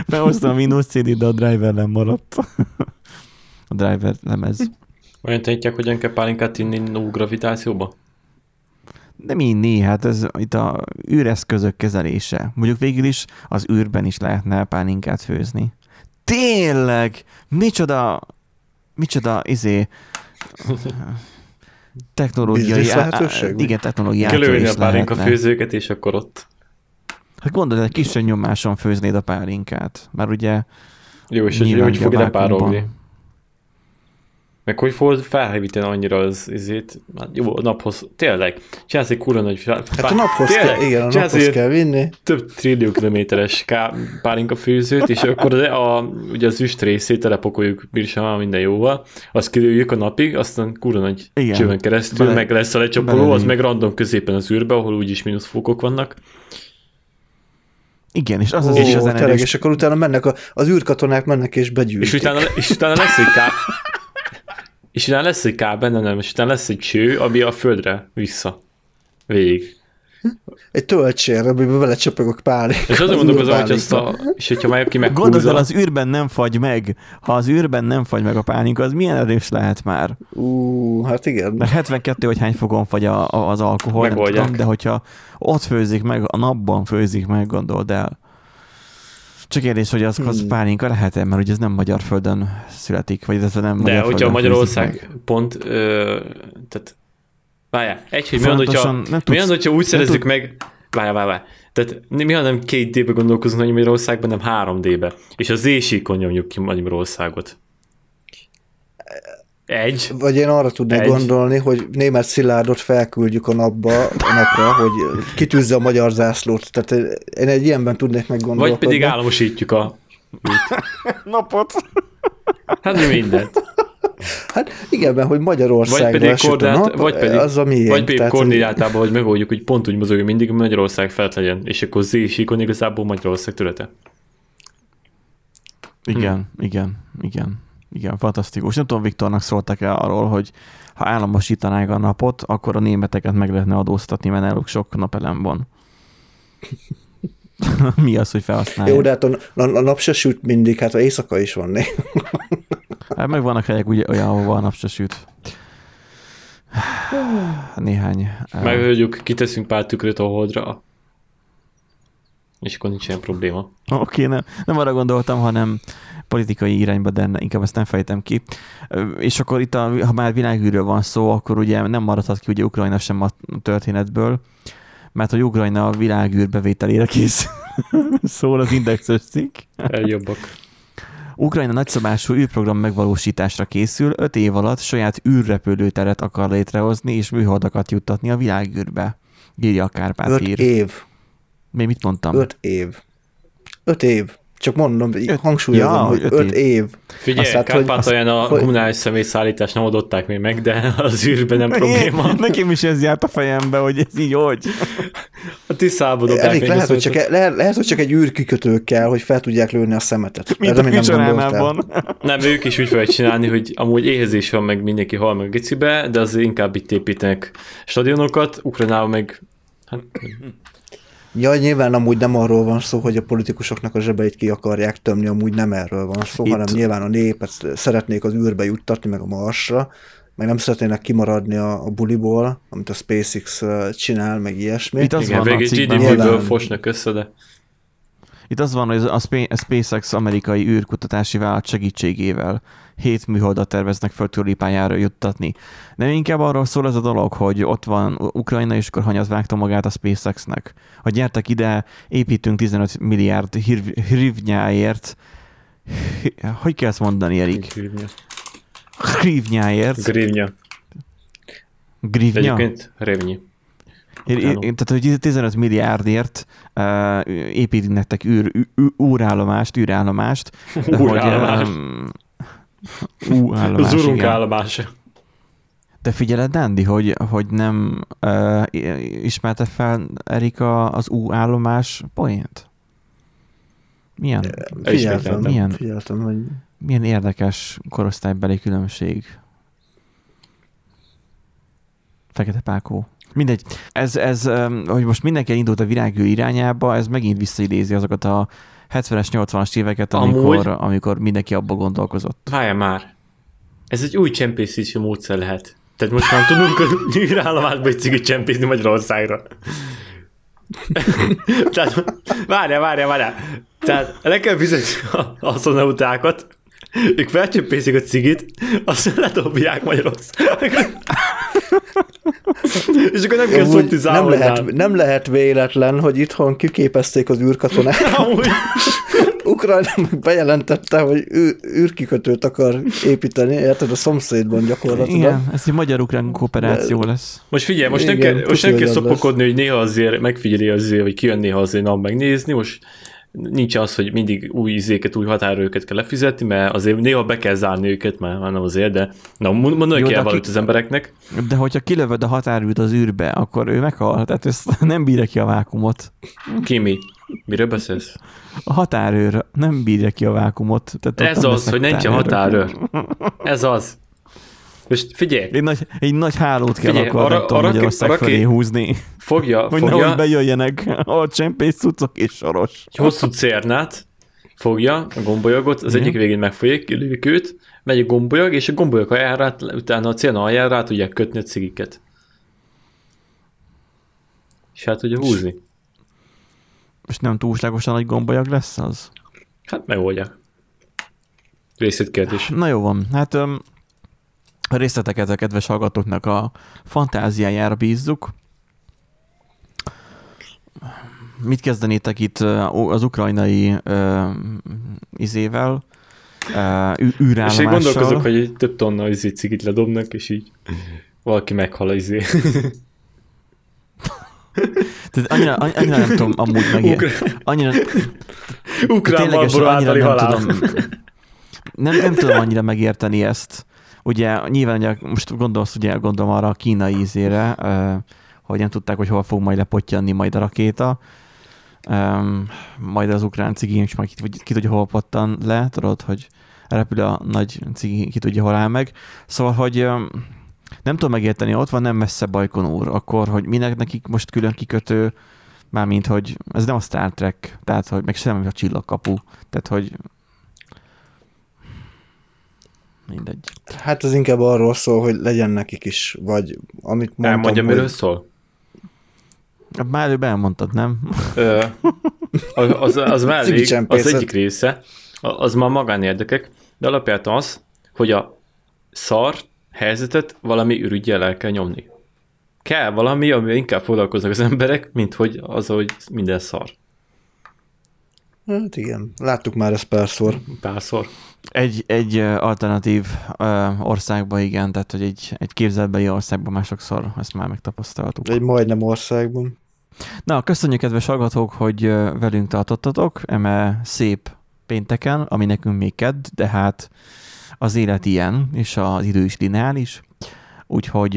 Felhoztam a Windows CD, de a driver nem maradt. a driver lemez. Olyan tanítják, hogyan kell pálinkát inni no gravitációba? Nem inni, hát ez itt a űreszközök kezelése. Mondjuk végül is az űrben is lehetne pálinkát főzni. Tényleg! Micsoda, micsoda, izé, technológiai... lehetőség? Igen, technológiai Kilőni a pálinka főzőket, és akkor ott... Hát gondolod, egy kis nyomáson főznéd a pálinkát. Már ugye... Jó, és hogy, hogy fog ide párolni? Meg hogy fogod felhevíteni annyira az izét, hát jó, a naphoz, tényleg, csinálsz egy kurva nagy... Hát a naphoz kell, igen, a naphoz kell vinni. Több trillió kilométeres ká, pálinka főzőt, és akkor a, a, ugye az üst részét telepakoljuk Birsama minden jóval, azt kilőjük a napig, aztán kurva nagy csőn keresztül, bele, meg lesz a lecsapoló, az meg random középen az űrbe, ahol úgyis mínusz fokok vannak. Igen, és az az is az energia. És akkor utána mennek, a, az űrkatonák mennek és begyűjtik. És utána, és utána lesz egy ká... És utána lesz egy kábel, nem, nem, és utána lesz egy cső, ami a földre vissza. Végig. Egy töltsér, amiben belecsapogok pár. És azon gondolkozom, hogy azt a, és hogyha már ki meghúzza... Gondolod, az űrben nem fagy meg. Ha az űrben nem fagy meg a pálinka, az milyen erős lehet már? Ú, hát igen. Mert 72 vagy hány fokon fagy a, a, az alkohol, nem tudom, de hogyha ott főzik meg, a napban főzik meg, gondold el. Csak kérdés, hogy az, az hmm. pálinka lehet-e, mert ugye ez nem magyar földön születik, vagy ez nem De magyar hogyha Magyarország pont, ö, tehát várjál, egy, hogy mi van, hogyha, mi van, hogyha úgy szerezzük tud... meg, várjál, várjál, tehát mi ha nem két D-be gondolkozunk hogy Magyarországban, nem három D-be, és az éjsíkon nyomjuk ki Magyarországot. Egy. Vagy én arra tudnék egy. gondolni, hogy német Szilárdot felküldjük a napba, a napra, hogy kitűzze a magyar zászlót. Tehát én egy ilyenben tudnék meggondolni. Vagy pedig államosítjuk a napot. Hát mi mindent. Hát igen, mert hogy Magyarország vagy pedig, koordinát, nap, vagy pedig, az a miénk, vagy pedig tehát, koordinátában, hogy megoldjuk, hogy pont úgy mozogjon mindig, hogy Magyarország felt legyen, és akkor Z síkon igazából Magyarország területe. Igen, hm. igen, igen. Igen, fantasztikus. Nem tudom, Viktornak szóltak-e arról, hogy ha államosítanák a napot, akkor a németeket meg lehetne adóztatni, mert náluk sok napelem van. Mi az, hogy felhasználják? Jó, de hát a, a, a nap se süt mindig, hát a éjszaka is van né. hát meg vannak helyek ugye olyan, ahova a nap se süt. Néhány. Megöljük, kiteszünk pár tükröt a holdra, és akkor nincs ilyen probléma. Oké, okay, nem, nem arra gondoltam, hanem politikai irányba, de inkább ezt nem fejtem ki. És akkor itt, a, ha már világűről van szó, akkor ugye nem maradhat ki ugye Ukrajna sem a történetből, mert hogy Ukrajna a világűr bevételére kész. Szól az indexes cikk. Eljobbak. Ukrajna nagyszabású űrprogram megvalósításra készül, öt év alatt saját űrrepülőteret akar létrehozni és műholdakat juttatni a világűrbe. Írja a Kárpát Öt hír. év. Még mit mondtam? Öt év. Öt év. Csak mondom, öt, hangsúlyozom, ja, hogy öt, öt év. év. Figyelj, Aztán, Kárpátalján a hogy... kommunális személyszállítást nem adották még meg, de az űrben nem probléma. Nekem is ez járt a fejembe, hogy ez így hogy. A tisztában dobták lehet, hogy csak, e- lehet, lehet, hogy csak egy űrkikötő kell, hogy fel tudják lőni a szemetet. Mint a nem, nem, ők is úgy fogják csinálni, hogy amúgy éhezés van, meg mindenki hal meg gicibe, de azért inkább itt építenek stadionokat, Ukrajnában meg hát, Ja, nyilván amúgy nem arról van szó, hogy a politikusoknak a zsebeit ki akarják tömni, amúgy nem erről van szó, Itt... hanem nyilván a népet szeretnék az űrbe juttatni, meg a Marsra, meg nem szeretnének kimaradni a, a buliból, amit a SpaceX csinál, meg ilyesmi. Itt az Igen, van végig GDP-ből fosnak össze, de... Itt az van, hogy a SpaceX amerikai űrkutatási vállalat segítségével hét műholdat terveznek földkörüli pályára juttatni. Nem inkább arról szól ez a dolog, hogy ott van Ukrajna, és akkor hanyat vágta magát a SpaceX-nek. Hogy gyertek ide, építünk 15 milliárd hrivnyáért. Hogy kell ezt mondani, Erik? Hrivnyáért. Grivnya. Grivnya? Egyébként. Tehát, hogy 15 milliárdért uh, építünk nektek űr, űr, űrállomást, űrállomást. űrállomást. Hogy, um, Ú, állomás, Az urunk állomása. De figyeled, Dandi, hogy, hogy nem uh, ismerte fel Erika az U állomás poént? Milyen? Figyeltem, milyen, figyeltem, hogy... milyen érdekes korosztálybeli különbség. Fekete Pákó. Mindegy, ez, ez, hogy most mindenki indult a virágő irányába, ez megint visszaidézi azokat a 70-es, 80-as éveket, amikor, Amúgy... amikor mindenki abba gondolkozott. Várja már. Ez egy új csempészési módszer lehet. Tehát most már tudunk a űrállomásba egy cigit csempészni Magyarországra. Tehát, várja, várja, várja. Tehát le kell fizetni a asztronautákat, ők felcsempészik a cigit, aztán ledobják Magyarországra. És akkor nem kell szopni nem lehet, nem lehet véletlen, hogy itthon kiképezték az űrkatonát. Ukrajna meg bejelentette, hogy ő, űrkikötőt akar építeni, érted, a szomszédban gyakorlatilag. Igen, ez egy magyar-ukrán kooperáció lesz. Most figyelj, most nem Igen, kell, most nem kell szopokodni, hogy néha azért megfigyeli azért, hogy kijön néha azért nap megnézni, most nincs az, hogy mindig új izéket, új határőket kell lefizetni, mert azért néha be kell zárni őket, mert hanem azért, de na, Jó, de kell valamit az embereknek. De hogyha kilövöd a határűt az űrbe, akkor ő meghal. Tehát ezt nem bírja ki a vákumot. Kimi, miről beszélsz? A határőr nem bírja ki a vákumot. Tehát Ez nem az, hogy nincsen határőrök. határőr. Ez az. Most figyelj, Egy nagy, egy nagy hálót kell Figyelj, akkor arra- tudom, arra- Magyarország arra felé húzni, fogja, hogy fogja, nehogy bejöjjenek a csempész cuccok és soros. egy hosszú cérnát, fogja a gombolyagot, az Mhm. egyik végén megfogják, kilőjük őt, megy a gombolyag, és a gombolyag aljárát, utána a célna aljára rá tudják kötni a cigiket. És hát tudja húzni. És nem túlságosan nagy gombolyag lesz az? Hát megoldják. Részletkérdés. Na jó van, hát öm, a részleteket a kedves hallgatóknak a fantáziájára bízzuk. Mit kezdenétek itt az ukrajnai ö, izével, ö, ű- És én űrállomással? gondolkozok, hogy egy több tonna izé cigit ledobnak, és így valaki meghal izé. Tehát annyira, annyira nem tudom amúgy megérteni. Annyira, Ukrán ténylegesen annyira nem halál. tudom, nem, nem tudom annyira megérteni ezt. Ugye nyilván ugye, most gondolsz ugye gondolom arra a kínai ízére, hogy nem tudták, hogy hol fog majd lepottyanni majd a rakéta. Majd az ukrán cigi is majd ki, ki, tudja, hol pottan le, tudod, hogy repül a nagy cigi, ki tudja, hol áll meg. Szóval, hogy nem tudom megérteni, ott van nem messze Bajkonúr, akkor, hogy minek nekik most külön kikötő, mármint, hogy ez nem a Star Trek, tehát, hogy meg sem a csillagkapu, tehát, hogy mindegy. Hát ez inkább arról szól, hogy legyen nekik is, vagy amit mondtam, Elmondja, hogy... miről szól? Már előbb elmondtad, nem? Ö, az, az, az már elég, az egyik része, az már magánérdekek, de alapjában az, hogy a szar helyzetet valami ürügyjel el kell nyomni. Kell valami, ami inkább foglalkoznak az emberek, mint hogy az, hogy minden szar. Hát igen, láttuk már ezt párszor. Párszor. Egy, egy alternatív ö, országban igen, tehát hogy egy, egy képzelbeli országban már sokszor ezt már megtapasztaltuk. Egy majdnem országban. Na, köszönjük kedves hallgatók, hogy velünk tartottatok, eme szép pénteken, ami nekünk még kedd, de hát az élet ilyen, és az idő is lineáris, úgyhogy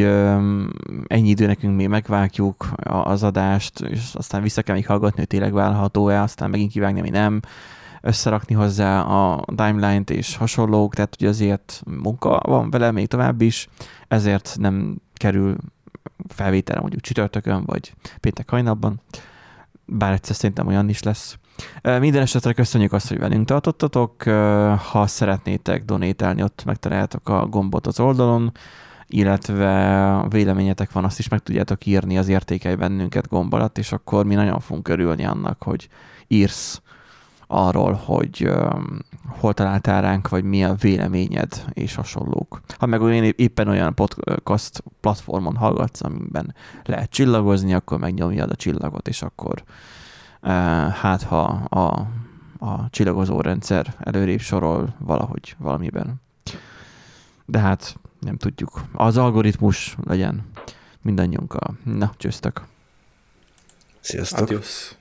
ennyi idő nekünk még megvágjuk az adást, és aztán vissza kell még hallgatni, hogy tényleg vállalható-e, aztán megint kivágni, ami nem, összerakni hozzá a timeline-t és hasonlók, tehát hogy azért munka van vele még tovább is, ezért nem kerül felvételre mondjuk csütörtökön, vagy péntek hajnalban, bár egyszer szerintem olyan is lesz. Minden esetre köszönjük azt, hogy velünk tartottatok. Ha szeretnétek donételni, ott megtaláljátok a gombot az oldalon, illetve véleményetek van, azt is meg tudjátok írni az értékelj bennünket gomb alatt, és akkor mi nagyon fogunk örülni annak, hogy írsz arról, hogy um, hol találtál ránk, vagy mi a véleményed, és hasonlók. Ha meg olyan, éppen olyan podcast platformon hallgatsz, amiben lehet csillagozni, akkor megnyomjad a csillagot, és akkor uh, hát ha a, a csillagozó rendszer előrébb sorol valahogy valamiben. De hát nem tudjuk. Az algoritmus legyen mindannyiunkkal. Na, csőztök. Sziasztok. Adios.